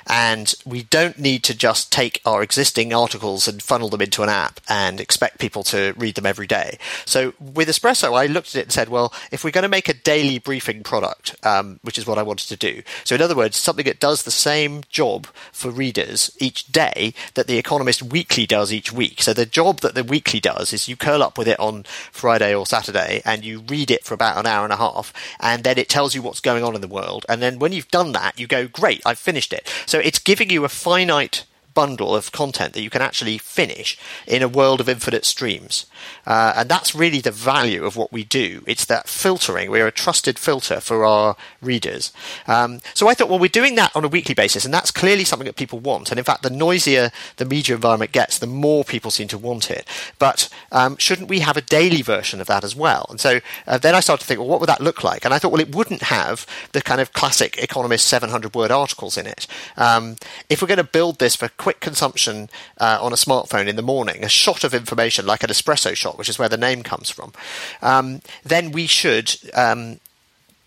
And we don't need to just take our existing articles and funnel them into an app and expect people to read them every day. So with Espresso, I looked at it and said, well, if we're going to make a daily briefing product, um, which is what I wanted to do. So, in other words, something that does the same job for readers each day that the Economist Weekly does each week. So, the job that the weekly does is you curl up with it on Friday or Saturday and you read it for about an hour and a half, and then it tells you what's going on in the world. And then when you've done that, you go, Great, I've finished it. So, it's giving you a finite bundle of content that you can actually finish in a world of infinite streams. Uh, and that's really the value of what we do. It's that filtering. We're a trusted filter for our readers. Um, so I thought, well, we're doing that on a weekly basis, and that's clearly something that people want. And in fact, the noisier the media environment gets, the more people seem to want it. But um, shouldn't we have a daily version of that as well? And so uh, then I started to think, well, what would that look like? And I thought, well, it wouldn't have the kind of classic Economist 700 word articles in it. Um, if we're going to build this for quick consumption uh, on a smartphone in the morning, a shot of information like an espresso shot, which is where the name comes from, um, then we should um,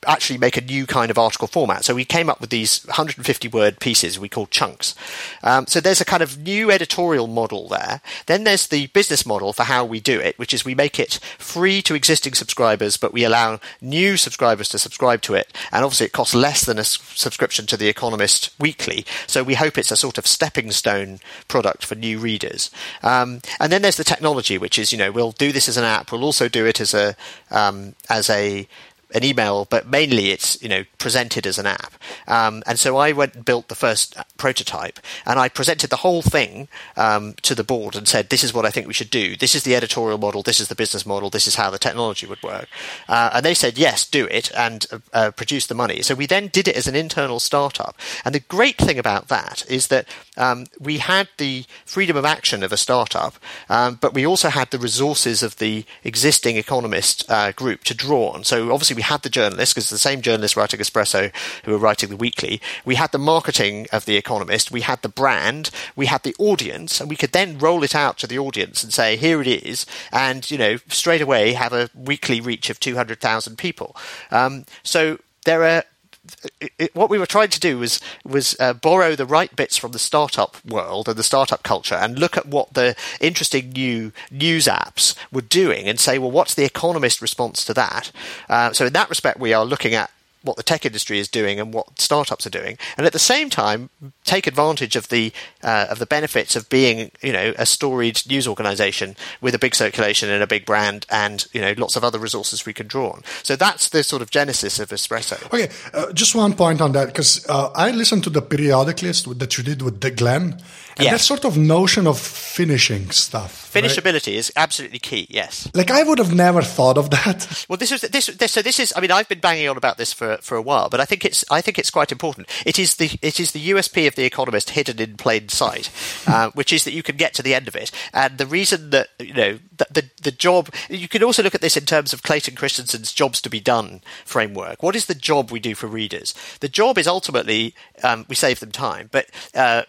actually make a new kind of article format. So we came up with these 150 word pieces we call chunks. Um, so there's a kind of new editorial model there. Then there's the business model for how we do it, which is we make it free to existing subscribers, but we allow new subscribers to subscribe to it. And obviously it costs less than a subscription to The Economist weekly. So we hope it's a sort of stepping stone product for new readers. Um, and then there's the technology, which is, you know, we'll do this as an app. We'll also do it as a, um, as a an email, but mainly it's you know presented as an app. Um, and so I went and built the first prototype, and I presented the whole thing um, to the board and said, "This is what I think we should do. This is the editorial model. This is the business model. This is how the technology would work." Uh, and they said, "Yes, do it," and uh, uh, produce the money. So we then did it as an internal startup. And the great thing about that is that um, we had the freedom of action of a startup, um, but we also had the resources of the existing Economist uh, group to draw on. So obviously we we had the journalists, because the same journalists writing Espresso who were writing the weekly. We had the marketing of The Economist. We had the brand. We had the audience. And we could then roll it out to the audience and say, here it is. And, you know, straight away have a weekly reach of 200,000 people. Um, so there are it, what we were trying to do was was uh, borrow the right bits from the startup world and the startup culture and look at what the interesting new news apps were doing and say, well, what's the economist response to that? Uh, so in that respect, we are looking at what the tech industry is doing and what startups are doing, and at the same time take advantage of the uh, of the benefits of being you know a storied news organization with a big circulation and a big brand and you know lots of other resources we can draw on. So that's the sort of genesis of Espresso. Okay, uh, just one point on that because uh, I listened to the periodic list that you did with Glenn, and yes. that sort of notion of finishing stuff. Finishability right? is absolutely key. Yes. Like I would have never thought of that. Well, this is this, this. So this is. I mean, I've been banging on about this for for a while, but I think it's I think it's quite important. It is the it is the USP of the Economist hidden in plain sight, uh, which is that you can get to the end of it. And the reason that you know the, the the job you can also look at this in terms of Clayton Christensen's jobs to be done framework. What is the job we do for readers? The job is ultimately um, we save them time, but uh,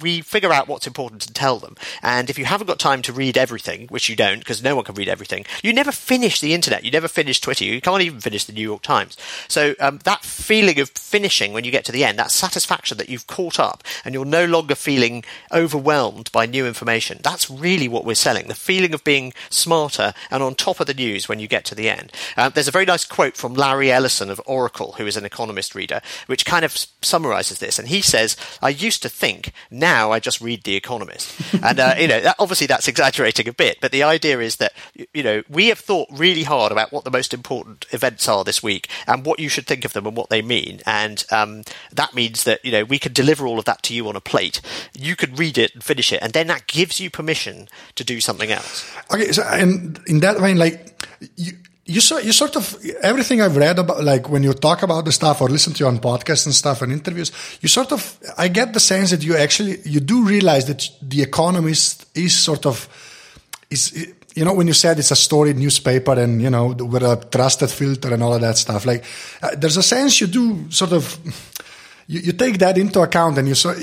we figure out what's important and tell them. And if you haven't got time to read everything, which you don't, because no one can read everything, you never finish the internet. You never finish Twitter. You can't even finish the New York Times. So um, that feeling of finishing when you get to the end, that satisfaction that you've caught up and you're no longer feeling overwhelmed by new information, that's really what we're selling. The feeling of being smarter and on top of the news when you get to the end. Uh, there's a very nice quote from Larry Ellison of Oracle, who is an economist reader, which kind of summarizes this. And he says, I used to think now I just read The Economist. and, uh, you know, that, obviously that's exaggerating a bit, but the idea is that, you know, we have thought really hard about what the most important events are this week and what you should think of them and what they mean. And um, that means that, you know, we can deliver all of that to you on a plate. You can read it and finish it, and then that gives you permission to do something else. Okay, so and in that way, like, you, you sort you sort of everything I've read about like when you talk about the stuff or listen to you on podcasts and stuff and interviews, you sort of I get the sense that you actually you do realize that the Economist is sort of is you know when you said it's a storied newspaper and you know with a trusted filter and all of that stuff like uh, there's a sense you do sort of you, you take that into account and you so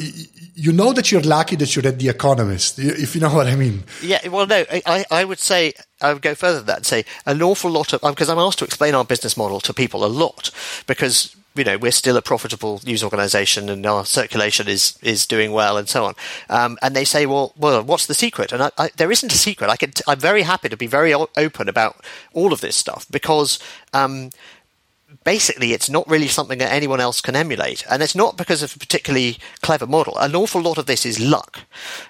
you know that you're lucky that you read The Economist, if you know what I mean. Yeah, well, no, I, I would say, I would go further than that and say an awful lot of, because I'm asked to explain our business model to people a lot, because you know we're still a profitable news organization and our circulation is is doing well and so on. Um, and they say well well what's the secret? And I, I, there isn't a secret. I can t- I'm very happy to be very open about all of this stuff because um, basically it's not really something that anyone else can emulate. And it's not because of a particularly clever model. An awful lot of this is luck.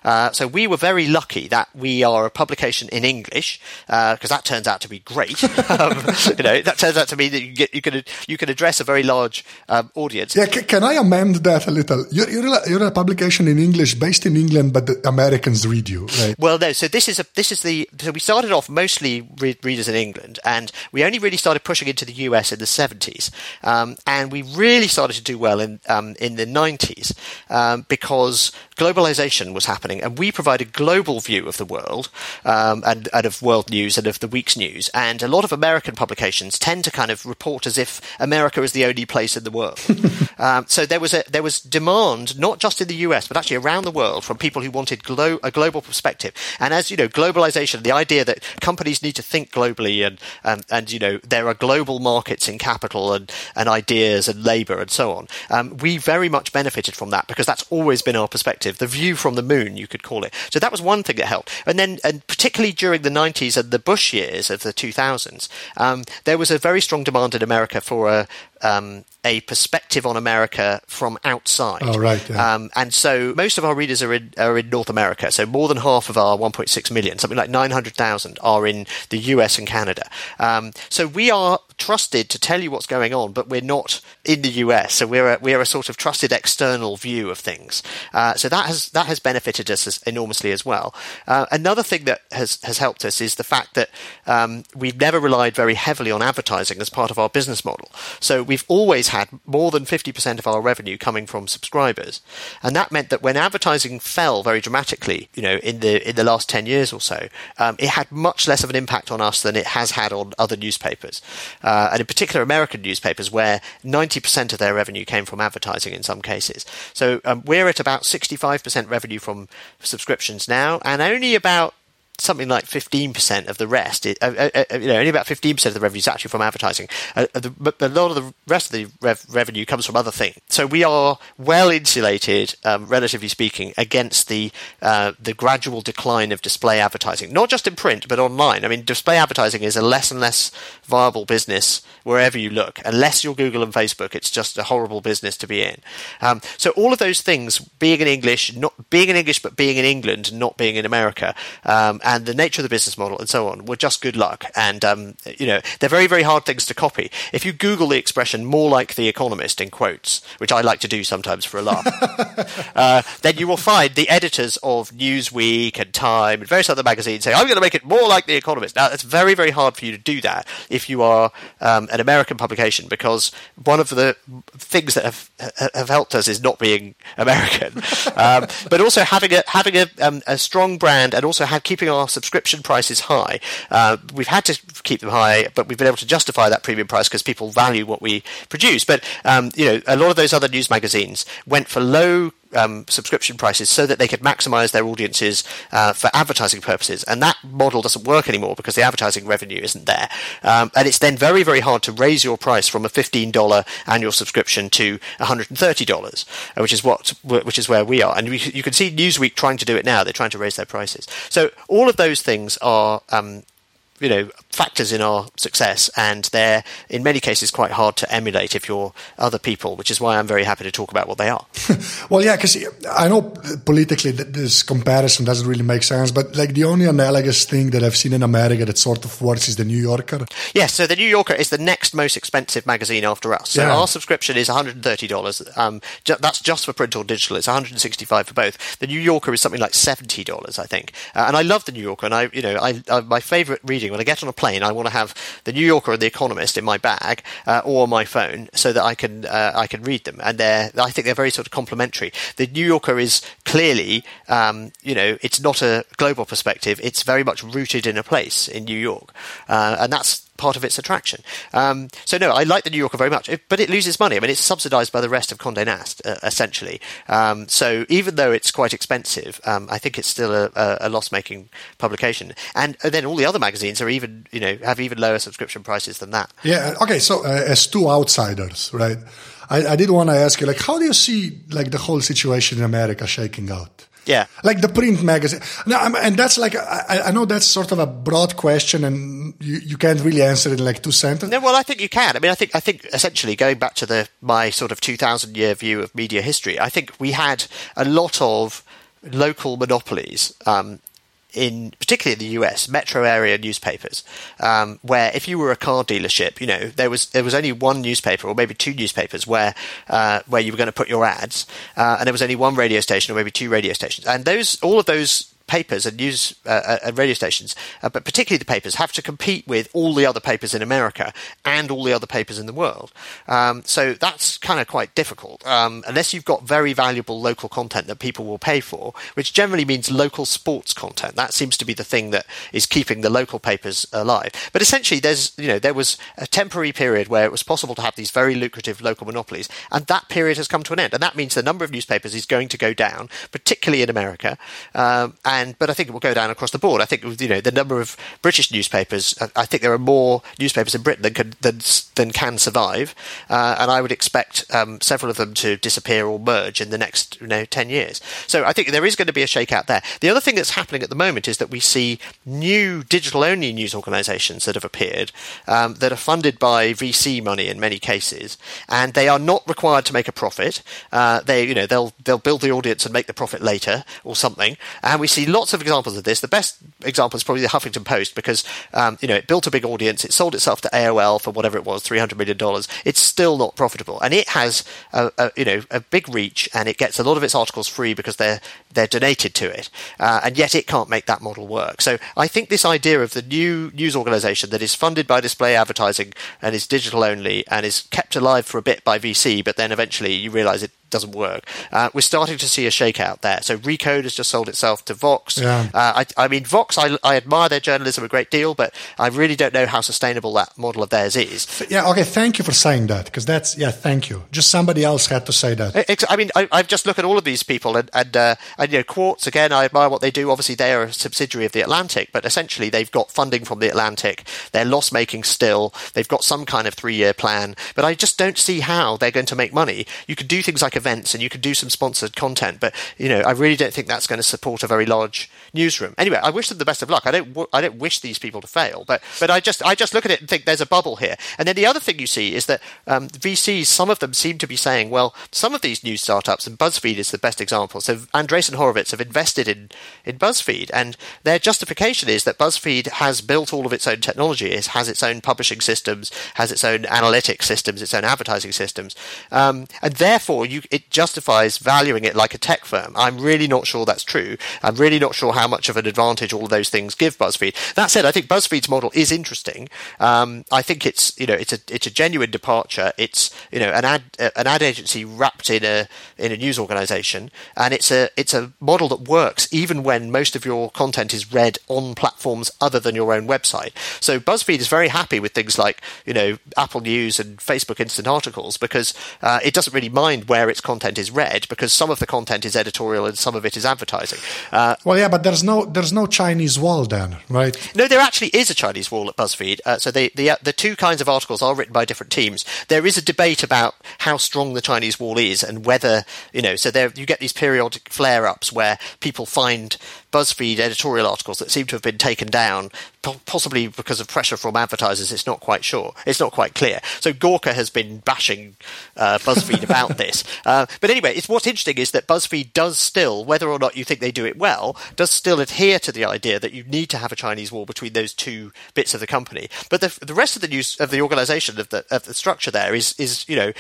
Uh, so we were very lucky that we are a publication in English, because uh, that turns out to be great. um, you know, that turns out to mean that you, get, you, can, you can address a very large um, audience. Yeah, c- can I amend that a little? You're, you're, a, you're, a, publication in English based in England, but the Americans read you, right? Well, no. So this is a this is the so we started off mostly re- readers in England, and we only really started pushing into the US in the 70s. Um, and we really started to do well in, um, in the 90s um, because globalization was happening and we provide a global view of the world um, and, and, of world news and of the week's news. And a lot of American publications tend to kind of report as if America is the only place in the world. Um, so there was, a, there was demand, not just in the US, but actually around the world from people who wanted glo- a global perspective. And as you know, globalization, the idea that companies need to think globally and, and, and you know, there are global markets in capital and, and ideas and labor and so on. Um, we very much benefited from that because that's always been our perspective. The view from the moon, you could call it. So that was one thing that helped. And then, and particularly during the 90s and the Bush years of the 2000s, um, there was a very strong demand in America for a, um, a perspective on America from outside. Oh, right. Yeah. Um, and so most of our readers are in, are in North America. So more than half of our 1.6 million, something like 900,000, are in the US and Canada. Um, so we are trusted to tell you what's going on, but we're not in the US. So we're a, we're a sort of trusted external view of things. Uh, so that has that has benefited us as, enormously as well. Uh, another thing that has has helped us is the fact that um, we've never relied very heavily on advertising as part of our business model. So we've always had more than 50% of our revenue coming from subscribers. And that meant that when advertising fell very dramatically, you know, in the, in the last 10 years or so, um, it had much less of an impact on us than it has had on other newspapers. Uh, and in particular, American newspapers, where 90% of their revenue came from advertising in some cases. So um, we're at about 65% revenue from subscriptions now, and only about something like 15% of the rest, uh, uh, uh, you know, only about 15% of the revenue is actually from advertising. Uh, the, but a lot of the rest of the rev- revenue comes from other things. So we are well insulated, um, relatively speaking, against the uh, the gradual decline of display advertising, not just in print, but online. I mean, display advertising is a less and less viable business wherever you look. Unless you're Google and Facebook, it's just a horrible business to be in. Um, so all of those things, being in English, not being in English, but being in England, not being in America, um, and the nature of the business model and so on were just good luck. And, um, you know, they're very, very hard things to copy. If you Google the expression more like The Economist in quotes, which I like to do sometimes for a laugh, uh, then you will find the editors of Newsweek and Time and various other magazines say, I'm going to make it more like The Economist. Now, it's very, very hard for you to do that if you are um, an American publication because one of the things that have, have helped us is not being American, um, but also having a, having a, um, a strong brand and also have, keeping our subscription prices high. Uh, we've had to keep them high, but we've been able to justify that premium price because people value what we produce. But um, you know, a lot of those other news magazines went for low um, subscription prices so that they could maximize their audiences uh, for advertising purposes. And that model doesn't work anymore because the advertising revenue isn't there. Um, and it's then very, very hard to raise your price from a $15 annual subscription to $130, uh, which is what, which is where we are. And we, you can see Newsweek trying to do it now. They're trying to raise their prices. So all of those things are um, you know factors in our success, and they're in many cases quite hard to emulate if you're other people, which is why I'm very happy to talk about what they are. well, yeah, because I know politically that this comparison doesn't really make sense, but like the only analogous thing that I've seen in America that sort of works is the New Yorker. Yes, so the New Yorker is the next most expensive magazine after us. So Yeah. our subscription is $130. Um, ju- that's just for print or digital. It's 165 for both. The New Yorker is something like $70, I think. Uh, and I love the New Yorker, and I, you know, I, I my favorite reading when I get on a plane, I want to have the New Yorker and the Economist in my bag uh, or my phone so that I can uh, I can read them, and they're I think they're very sort of complementary. The New Yorker is clearly, um, you know, it's not a global perspective. It's very much rooted in a place in New York, uh, and that's part of its attraction. Um, so no, I like the New Yorker very much, but it loses money. I mean, it's subsidised by the rest of Condé Nast uh, essentially. Um, so even though it's quite expensive, um, I think it's still a, a, loss-making publication. And, and then all the other magazines are even, you know, have even lower subscription prices than that. Yeah. Okay. So uh, as two outsiders, right? I, I did want to ask you, like, how do you see like the whole situation in America shaking out? Yeah. Like the print magazine. Now, I'm- and that's like I, I know that's sort of a broad question, and you, you can't really answer it in like two sentences. No, well, I think you can. I mean, I think I think essentially going back to the my sort of two thousand year view of media history, I think we had a lot of local monopolies. Um, in particularly in the US, metro area newspapers, um, where if you were a car dealership, you know there was there was only one newspaper or maybe two newspapers where uh, where you were going to put your ads, uh, and there was only one radio station or maybe two radio stations, and those all of those papers and news uh, uh, and radio stations, uh, but particularly the papers, have to compete with all the other papers in America and all the other papers in the world. Um, so that's kind of quite difficult, um, unless you've got very valuable local content that people will pay for, which generally means local sports content. That seems to be the thing that is keeping the local papers alive. But essentially, there's you know there was a temporary period where it was possible to have these very lucrative local monopolies, and that period has come to an end. And that means the number of newspapers is going to go down, particularly in America. Um, and but I think it will go down across the board. I think you know the number of British newspapers. I- I think there are more newspapers in Britain than can than, than can survive, uh, and I would expect um, several of them to disappear or merge in the next you know ten years. So I think there is going to be a shakeout there. The other thing that's happening at the moment is that we see new digital only news organisations that have appeared um, that are funded by VC money in many cases, and they are not required to make a profit. Uh, they you know they'll they'll build the audience and make the profit later or something. And we see lots of examples of this. The best example is probably the Huffington Post because um, you know it built a big audience. It sold itself to AOL for whatever it was, three hundred million dollars. It's still not profitable, and it has a, a you know a big reach, and it gets a lot of its articles free because they're they're donated to it, uh, and yet it can't make that model work. So I think this idea of the new news organisation that is funded by display advertising and is digital only and is kept alive for a bit by VC, but then eventually you realise it doesn't work. Uh, we're starting to see a shakeout there. So Recode has just sold itself to Vox. Yeah. Uh, I, I mean, Vox, I, I admire their journalism a great deal, but I really don't know how sustainable that model of theirs is. Yeah. Okay. Thank you for saying that because that's yeah. Thank you. Just somebody else had to say that. I mean, I, I've just looked at all of these people, and and, uh, and you know, Quartz again. I admire what they do. Obviously, they are a subsidiary of the Atlantic, but essentially, they've got funding from the Atlantic. They're loss making still. They've got some kind of three year plan, but I just don't see how they're going to make money. You could do things like events, and you could do some sponsored content, but you know, I really don't think that's going to support a very large newsroom. Anyway, I wish them the best of luck. I don't. I don't wish these people to fail, but but I just I just look at it and think there's a bubble here. And then the other thing you see is that um, VCs, some of them seem to be saying, well, some of these new startups, and BuzzFeed is the best example. So Andreessen Horowitz have invested in in BuzzFeed, and their justification is that BuzzFeed has built all of its own technology, it has its own publishing systems, has its own analytics systems, its own advertising systems, um, and therefore you, it justifies valuing it like a tech firm. I'm really not sure that's true. I'm really not sure how much of an advantage all of those things give BuzzFeed. That said, I think BuzzFeed's model is interesting. Um, I think it's you know it's a it's a genuine departure. It's you know an ad an ad agency wrapped in a in a news organization, and it's a it's a model that works even when most of your content is read on platforms other than your own website. So BuzzFeed is very happy with things like you know Apple News and Facebook Instant Articles because uh, it doesn't really mind where it's its content is read because some of the content is editorial and some of it is advertising. Uh, well, yeah, but there's no there's no Chinese wall then, right? No, there actually is a Chinese wall at BuzzFeed. Uh, so the the uh, the two kinds of articles are written by different teams. There is a debate about how strong the Chinese wall is and whether you know. So there you get these periodic flare ups where people find BuzzFeed editorial articles that seem to have been taken down, possibly because of pressure from advertisers. It's not quite sure. It's not quite clear. So Gawker has been bashing uh, BuzzFeed about this. Uh, but anyway, it's what's interesting is that BuzzFeed does still, whether or not you think they do it well, does still adhere to the idea that you need to have a Chinese wall between those two bits of the company. But the, the rest of the news of the organisation of the of the structure there is is you know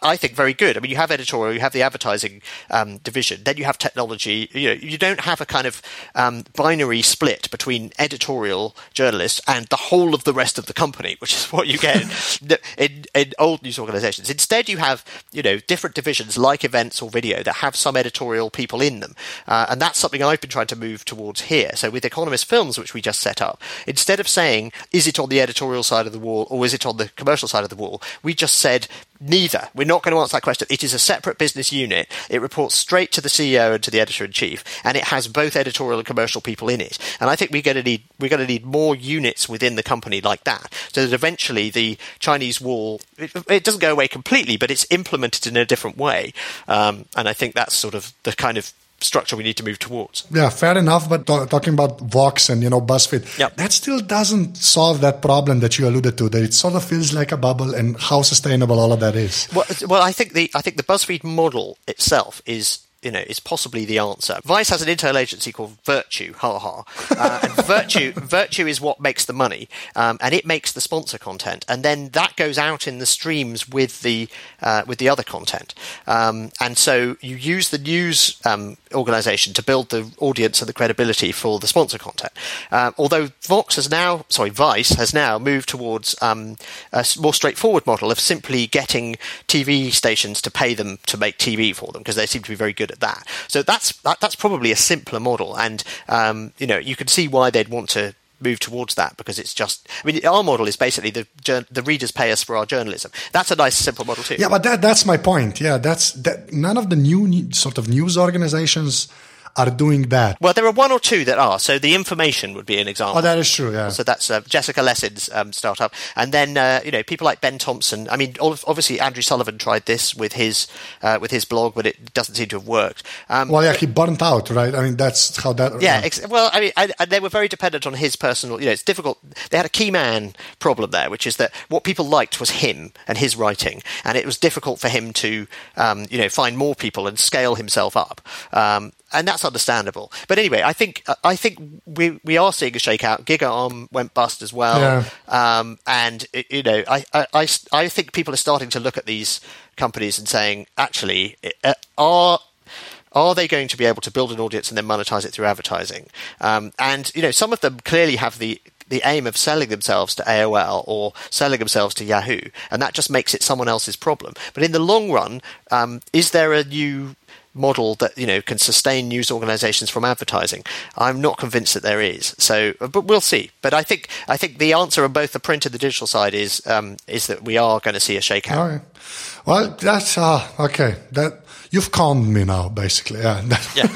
I think very good. I mean, you have editorial, you have the advertising um, division, then you have technology. You know, you don't have a kind of um, binary split between editorial journalists and the whole of the rest of the company, which is what you get in, in old news organizations. Instead, you have you know different divisions like events or video that have some editorial people in them, uh, and that's something I've been trying to move towards here. So with Economist Films, which we just set up, instead of saying is it on the editorial side of the wall or is it on the commercial side of the wall, we just said Neither. We're not going to answer that question. It is a separate business unit. It reports straight to the CEO and to the editor in chief, and it has both editorial and commercial people in it. And I think we're going to need we're going to need more units within the company like that, so that eventually the Chinese wall it, it doesn't go away completely, but it's implemented in a different way. Um, and I think that's sort of the kind of structure we need to move towards. Yeah, fair enough. But talking about Vox and you know BuzzFeed, yep. that still doesn't solve that problem that you alluded to. That it sort of feels like a bubble, and how sustainable all of that is. Well, well, I think the I think the BuzzFeed model itself is you know, is possibly the answer. Vice has an internal agency called Virtue, ha ha. Uh, and Virtue, Virtue is what makes the money, um, and it makes the sponsor content, and then that goes out in the streams with the uh, with the other content. Um, and so you use the news um, organization to build the audience and the credibility for the sponsor content. Uh, although Vox has now, sorry, Vice has now moved towards um, a more straightforward model of simply getting TV stations to pay them to make TV for them because they seem to be very good at that. So that's that, that's probably a simpler model, and um, you know you can see why they'd want to move towards that because it's just I mean our model is basically the the readers pay us for our journalism. That's a nice simple model too. Yeah, but that that's my point. Yeah, that's that none of the new sort of news organizations are doing that. Well, there are one or two that are. So the information would be an example. Oh, that is true. Yeah. So that's uh, Jessica Lessin's um, startup, and then uh, you know people like Ben Thompson. I mean, obviously Andrew Sullivan tried this with his uh, with his blog, but it doesn't seem to have worked. Um, well, yeah, he burnt out, right? I mean, that's how that. Yeah. Ex- well, I mean, I, I, they were very dependent on his personal. You know, it's difficult. They had a key man problem there, which is that what people liked was him and his writing, and it was difficult for him to, um, you know, find more people and scale himself up. Um, and that's understandable. But anyway, I think I think we we are seeing a shakeout. GigaOM went bust as well, yeah. um, and you know, I, I I think people are starting to look at these companies and saying, actually, uh, are are they going to be able to build an audience and then monetize it through advertising? Um, and you know, some of them clearly have the the aim of selling themselves to AOL or selling themselves to Yahoo, and that just makes it someone else's problem. But in the long run, um, is there a new model that you know can sustain news organizations from advertising. I'm not convinced that there is. So but we'll see. But i think i think the answer on both the print and the digital side is um, is that we are going to see a shakeout. Right. well that's uh, okay. That you've calmed me now basically. Yeah, yeah.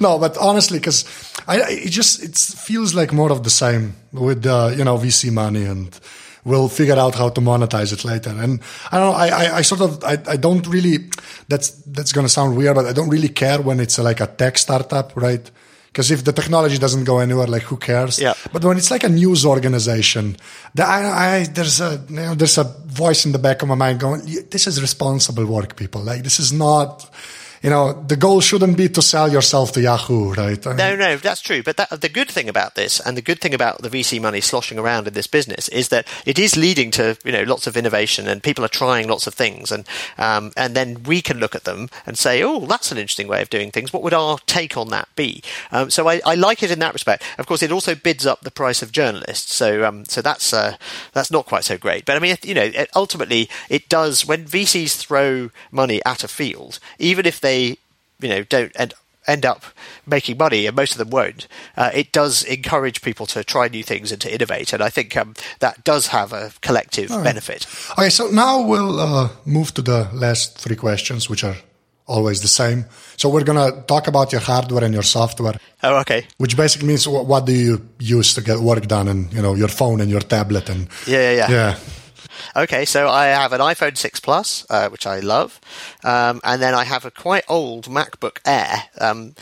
no but honestly because i it just it feels like more of the same with uh, you know vc money and we'll figure out how to monetize it later. And I don't know, I, I, I sort of, I, I don't really, that's, that's going to sound weird, but I don't really care when it's like a tech startup, right? Because if the technology doesn't go anywhere, like who cares? Yeah. But when it's like a news organization, the, I, I, there's a you know, there's a voice in the back of my mind going, "This is responsible work, people. Like this is not." You know, the goal shouldn't be to sell yourself to Yahoo, right? no, no, that's true. But that, the good thing about this, and the good thing about the VC money sloshing around in this business, is that it is leading to you know lots of innovation, and people are trying lots of things, and um, and then we can look at them and say, oh, that's an interesting way of doing things. What would our take on that be? Um, so I, I, like it in that respect. Of course, it also bids up the price of journalists, so um, so that's uh, that's not quite so great. But I mean, you know, ultimately, it does when VCs throw money at a field, even if they you know don't end end up making money, and most of them won't, uh, it does encourage people to try new things and to innovate. And I think um, that does have a collective right. benefit. Okay, so now we'll uh, move to the last three questions, which are always the same. So we're gonna talk about your hardware and your software. Oh, okay. Which basically means what, what do you use to get work done, and you know your phone and your tablet and yeah, yeah, yeah. yeah. Okay, so I have an iPhone 6 Plus, uh, which I love, um, and then I have a quite old MacBook Air. Um,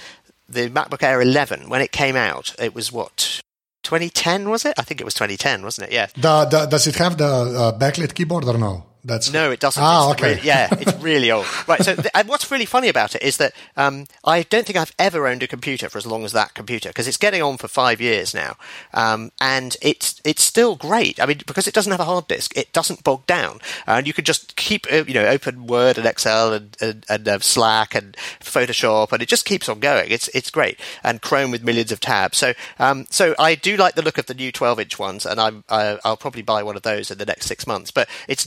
the MacBook Air 11, when it came out, it was what 2010 was it? I think it was 2010, wasn't it? Yeah. The, the, does it have the uh, backlit keyboard or no? That's no, it doesn't. Ah, it's okay. Really, yeah, it's really old. Right. So, th- and what's really funny about it is that um, I don't think I've ever owned a computer for as long as that computer because it's getting on for five years now, um, and it's it's still great. I mean, because it doesn't have a hard disk, it doesn't bog down, and you can just keep uh, you know open Word and Excel and and, and uh, Slack and Photoshop, and it just keeps on going. It's it's great, and Chrome with millions of tabs. So um, so I do like the look of the new 12 inch ones, and I'm I, will probably buy one of those in the next six months. But it's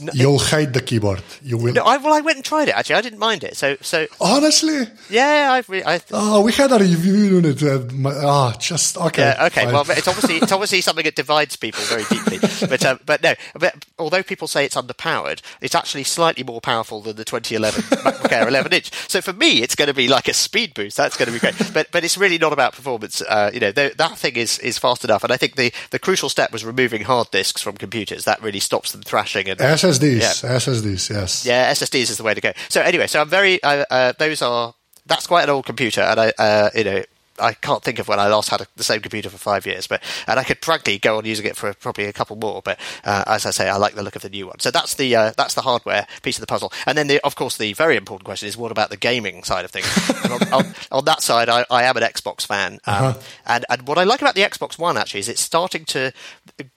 hate the keyboard. You will. No, I, well, I went and tried it. Actually, I didn't mind it. So, so honestly, yeah, I've. Re- I th- oh, we had a review on it. Uh, oh, just okay. Yeah, okay. Fine. Well, it's obviously it's obviously something that divides people very deeply. but um, but no. But although people say it's underpowered, it's actually slightly more powerful than the 2011 MacBook Air 11 inch. So for me, it's going to be like a speed boost. That's going to be great. But but it's really not about performance. Uh, you know, that thing is is fast enough. And I think the the crucial step was removing hard disks from computers. That really stops them thrashing. And SSDs, yeah. SSDs, yes. Yeah, SSDs is the way to go. So anyway, so I'm very. Uh, uh, those are. That's quite an old computer, and I, uh, you know, I can't think of when I last had a, the same computer for five years, but and I could frankly go on using it for probably a couple more. But uh, as I say, I like the look of the new one. So that's the uh, that's the hardware piece of the puzzle. And then, the, of course, the very important question is what about the gaming side of things? on, on, on, that side, I, I, am an Xbox fan, um, uh-huh. and and what I like about the Xbox One actually is it's starting to.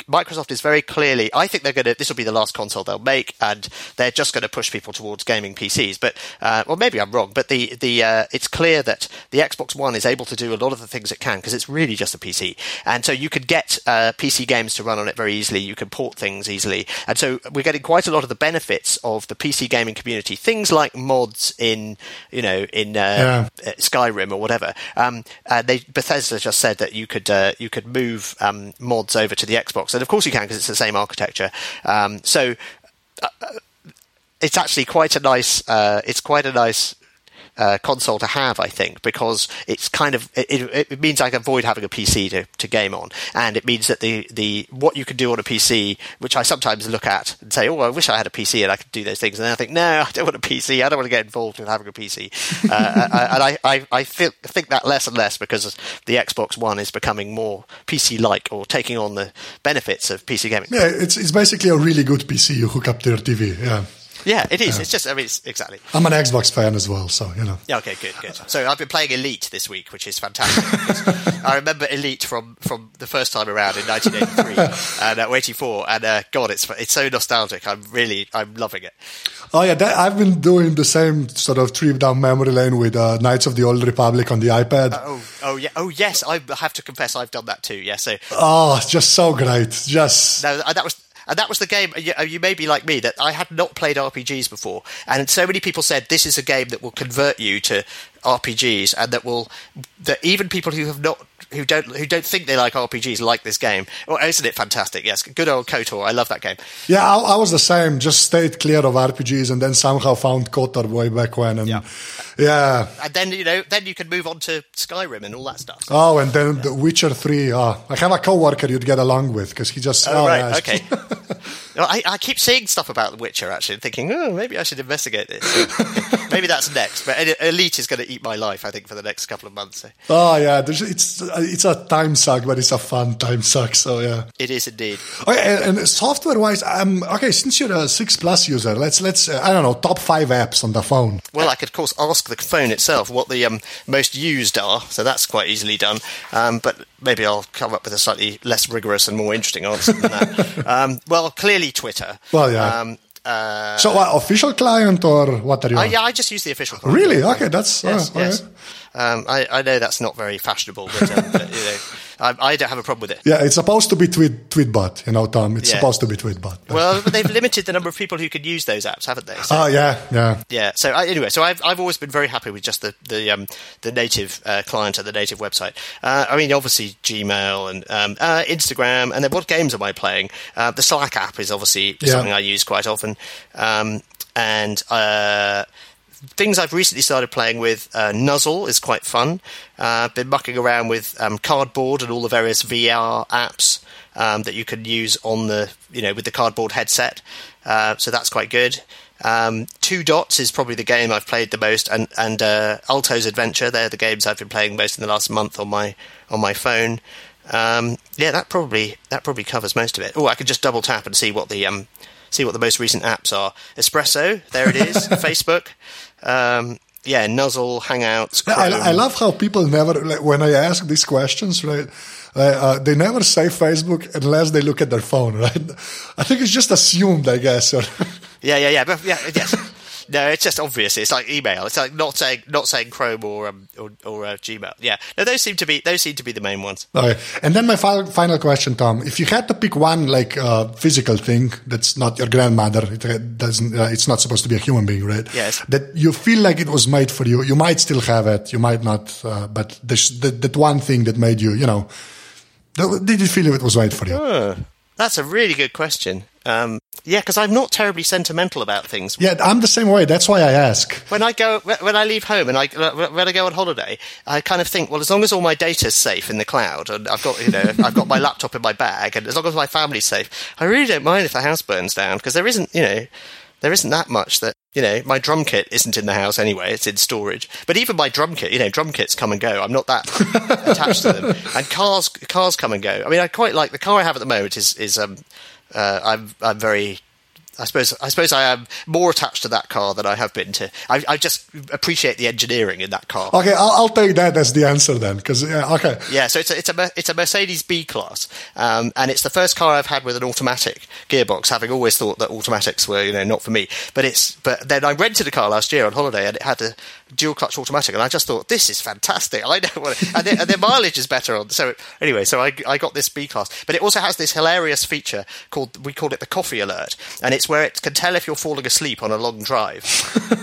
Microsoft is very clearly. I think they're going to. This will be the last console they'll make, and they're just going to push people towards gaming PCs. But uh, well, maybe I'm wrong. But the the uh, it's clear that the Xbox One is able to do a lot of the things it can because it's really just a PC. And so you could get uh, PC games to run on it very easily. You can port things easily. And so we're getting quite a lot of the benefits of the PC gaming community. Things like mods in, you know, in uh, yeah. Uh, Skyrim or whatever. Um, uh, they, Bethesda just said that you could uh, you could move um, mods over to the Xbox, and of course you can because it's the same architecture. Um, so it's actually quite a nice. Uh, it's quite a nice uh, console to have, I think, because it's kind of it, it, means I can avoid having a PC to, to game on, and it means that the the what you can do on a PC, which I sometimes look at and say, oh, I wish I had a PC and I could do those things, and then I think, no, I don't want a PC, I don't want to get involved in having a PC, uh, and I I, I feel, think that less and less because the Xbox One is becoming more PC-like or taking on the benefits of PC gaming. Yeah, it's it's basically a really good PC you hook up to your TV. Yeah. Yeah, it is. Yeah. It's just, I mean, it's, exactly. I'm an Xbox fan as well, so, you know. Yeah, okay, good, good. So I've been playing Elite this week, which is fantastic. I remember Elite from, from the first time around in 1983 and uh, 84, and uh, God, it's it's so nostalgic. I'm really, I'm loving it. Oh, yeah, that, I've been doing the same sort of trip down memory lane with uh, Knights of the Old Republic on the iPad. Uh, oh, oh, yeah. Oh, yes, I have to confess I've done that too, yeah. So, oh, just so great. Just. No, that was and that was the game. You, you, may be like me that I had not played RPGs before, and so many people said this is a game that will convert you to RPGs, and that will that even people who have not who don't who don't think they like RPGs like this game. Well, isn't it fantastic? Yes, good old KOTOR. I love that game. Yeah, I, I, was the same. Just stayed clear of RPGs, and then somehow found KOTOR way back when. And yeah. yeah, and then you know, then you can move on to Skyrim and all that stuff. Oh, and then The Witcher Three. Oh, I have a coworker you'd get along with because he just. Oh, oh right, yeah. okay. I, I, keep seeing stuff about The Witcher actually, thinking, oh, maybe I should investigate this. maybe that's next. But Elite is going to eat my life, I think, for the next couple of months. So. Oh yeah, it's it's a time suck, but it's a fun time suck. So yeah, it is indeed. Okay, and, and software wise, um, okay, since you're a six plus user, let's let's uh, I don't know top five apps on the phone. Well, I could of course ask the phone itself what the um, most used are, so that's quite easily done. Um, but maybe I'll come up with a slightly less rigorous and more interesting answer than that. um, well, clearly Twitter. Well, yeah. Um, uh, so, official client or what are you? Uh, yeah, I just use the official. client. Really? Okay, that's yes. Uh, yes. Um, I, I, know that's not very fashionable, but, um, but you know. I, I don't have a problem with it. Yeah, it's supposed to be tweet tweetbot, you know, Tom. It's Yeah. supposed to be tweetbot. Well, they've limited the number of people who can use those apps, haven't they? So, Oh yeah, yeah. yeah. So I, anyway, so I've I've always been very happy with just the the um, the native uh, client and the native website. Uh, I mean, obviously Gmail and um, uh, Instagram, and then what games am I playing? Uh, the Slack app is obviously Yeah. something I use quite often, um, and. Things I've recently started playing with, uh, Nuzzle is quite fun. Uh, been mucking around with um, Cardboard and all the various VR apps um, that you can use on the, you know, with the Cardboard headset. Uh, so that's quite good. Um, Two Dots is probably the game I've played the most, and and uh, Alto's Adventure. They're the games I've been playing most in the last month on my on my phone. Um, yeah, that probably that probably covers most of it. Oh, I could just double tap and see what the um, see what the most recent apps are. Espresso, there it is. Facebook, um, yeah, Nuzzle, Hangouts. I, I love how people never, like, when I ask these questions, right? Uh, they never say Facebook unless they look at their phone, right? I think it's just assumed, I guess. Yeah, yeah, yeah, but yeah, yes. No, it's just obvious. It's like email. It's like not saying not saying Chrome or um, or, or uh, Gmail. Yeah, no, those seem to be those seem to be the main ones. Okay. And then my final, final question, Tom. If you had to pick one like uh, physical thing that's not your grandmother, it doesn't, uh, it's not supposed to be a human being, right? Yes. That you feel like it was made for you. You might still have it, you might not, uh, but there's that, that one thing that made you, you know, did you feel it was made for you? That's a really good question. Um, yeah, because I'm not terribly sentimental about things. Yeah, I'm the same way. That's why I ask. When I go, when I leave home and I when I go on holiday, I kind of think, well, as long as all my data's safe in the cloud and I've got you know I've got my laptop in my bag and as long as my family's safe, I really don't mind if the house burns down because there isn't you know there isn't that much that you know my drum kit isn't in the house anyway; it's in storage. But even my drum kit, you know, drum kits come and go. I'm not that attached to them. And cars cars come and go. I mean, I quite like the car I have at the moment is is um uh, I'm I'm very I suppose I suppose I am more attached to that car than I have been to. I, I just appreciate the engineering in that car. Okay, I'll, I'll take that as the answer then, because yeah, okay. Yeah, so it's a, it's a it's a Mercedes B class, um, and it's the first car I've had with an automatic gearbox. Having always thought that automatics were you know not for me, but it's but then I rented a car last year on holiday and it had a dual clutch automatic, and I just thought this is fantastic. I know what, and, the, and the mileage is better on. So anyway, so I I got this B class, but it also has this hilarious feature called we call it the coffee alert, and it's where it can tell if you're falling asleep on a long drive,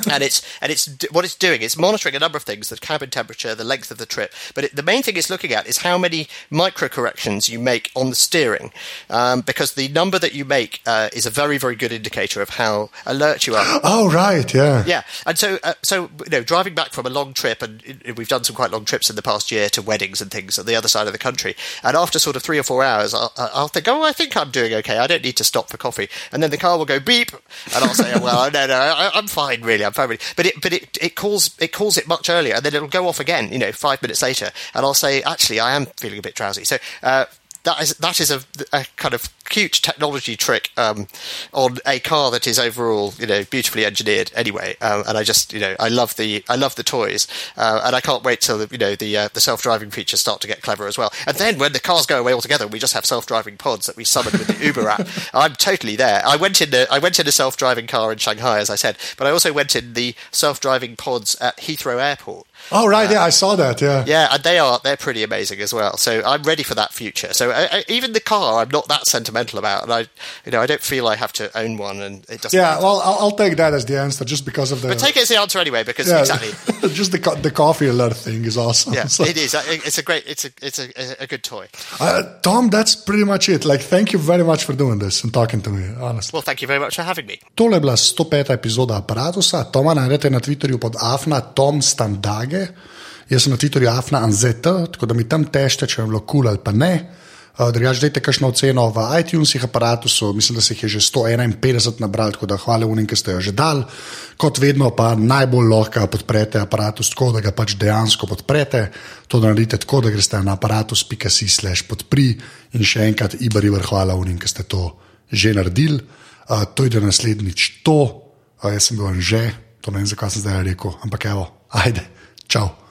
and it's and it's what it's doing. It's monitoring a number of things: the cabin temperature, the length of the trip. But it, the main thing it's looking at is how many micro corrections you make on the steering, um, because the number that you make uh, is a very very good indicator of how alert you are. Oh, right, yeah. Yeah, and so uh, so you know, driving back from a long trip, and we've done some quite long trips in the past year to weddings and things at the other side of the country. And after sort of three or four hours, I'll, I'll think, oh, I think I'm doing okay. I don't need to stop for coffee. And then the car will go beep, and I'll say, oh, well, no, no, I, I'm fine, really, I'm fine. Really. But it but it it calls it calls it much earlier, and then it'll go off again, you know, five minutes later, and I'll say, actually, I am feeling a bit drowsy. So. Uh, that is that is a, a kind of cute technology trick um, on a car that is overall you know beautifully engineered anyway. Um, and I just you know I love the I love the toys. Uh, and I can't wait till the, you know the uh, the self driving features start to get clever as well. And then when the cars go away altogether we just have self driving pods that we summon with the Uber app. I'm totally there. I went in the I went in a self driving car in Shanghai as I said but I also went in the self driving pods at Heathrow Airport Oh, right, yeah, I saw that, yeah. yeah, and they are they're pretty amazing as well. So I'm ready for that future. So I, I, even the car, I'm not that sentimental about, and I, you know, I don't feel I have to own one, and it doesn't. Yeah, well, I'll, I'll take that as the answer just because of the. but take it as the answer anyway, because yeah, exactly. just the co- the coffee alert thing is awesome. Yeah, So- it is. It's a great. It's a. It's a, a good toy. Uh, Tom, that's pretty much it. Like, thank you very much for doing this and talking to me, honestly. Well, thank you very much for having me. Tole je bila 105. epizoda aparata. Toma najdete na Twitterju pod afna Tom Standage, jaz sem na Twitterju afna Anzet, tako da mi tam tešte, če je bilo kul cool ali pa ne. Uh, Drugač, dajte kakšno oceno v iTunesih aparatusu, mislim, da se jih je že 151 nabral, tako da hvala unim, ki ste jo že dal. Kot vedno pa najbolj lahko podprete aparatus tako, da ga pač dejansko podprete. To naredite tako, da greste na aparatus.si slash podpri in še enkrat Ibariver hvala unim, ki ste to že naredili. Uh, to je da naslednjič to, uh, jaz sem bil že, to ne vem, zakaj sem zdaj rekel, ampak evo, ajde, Ciao.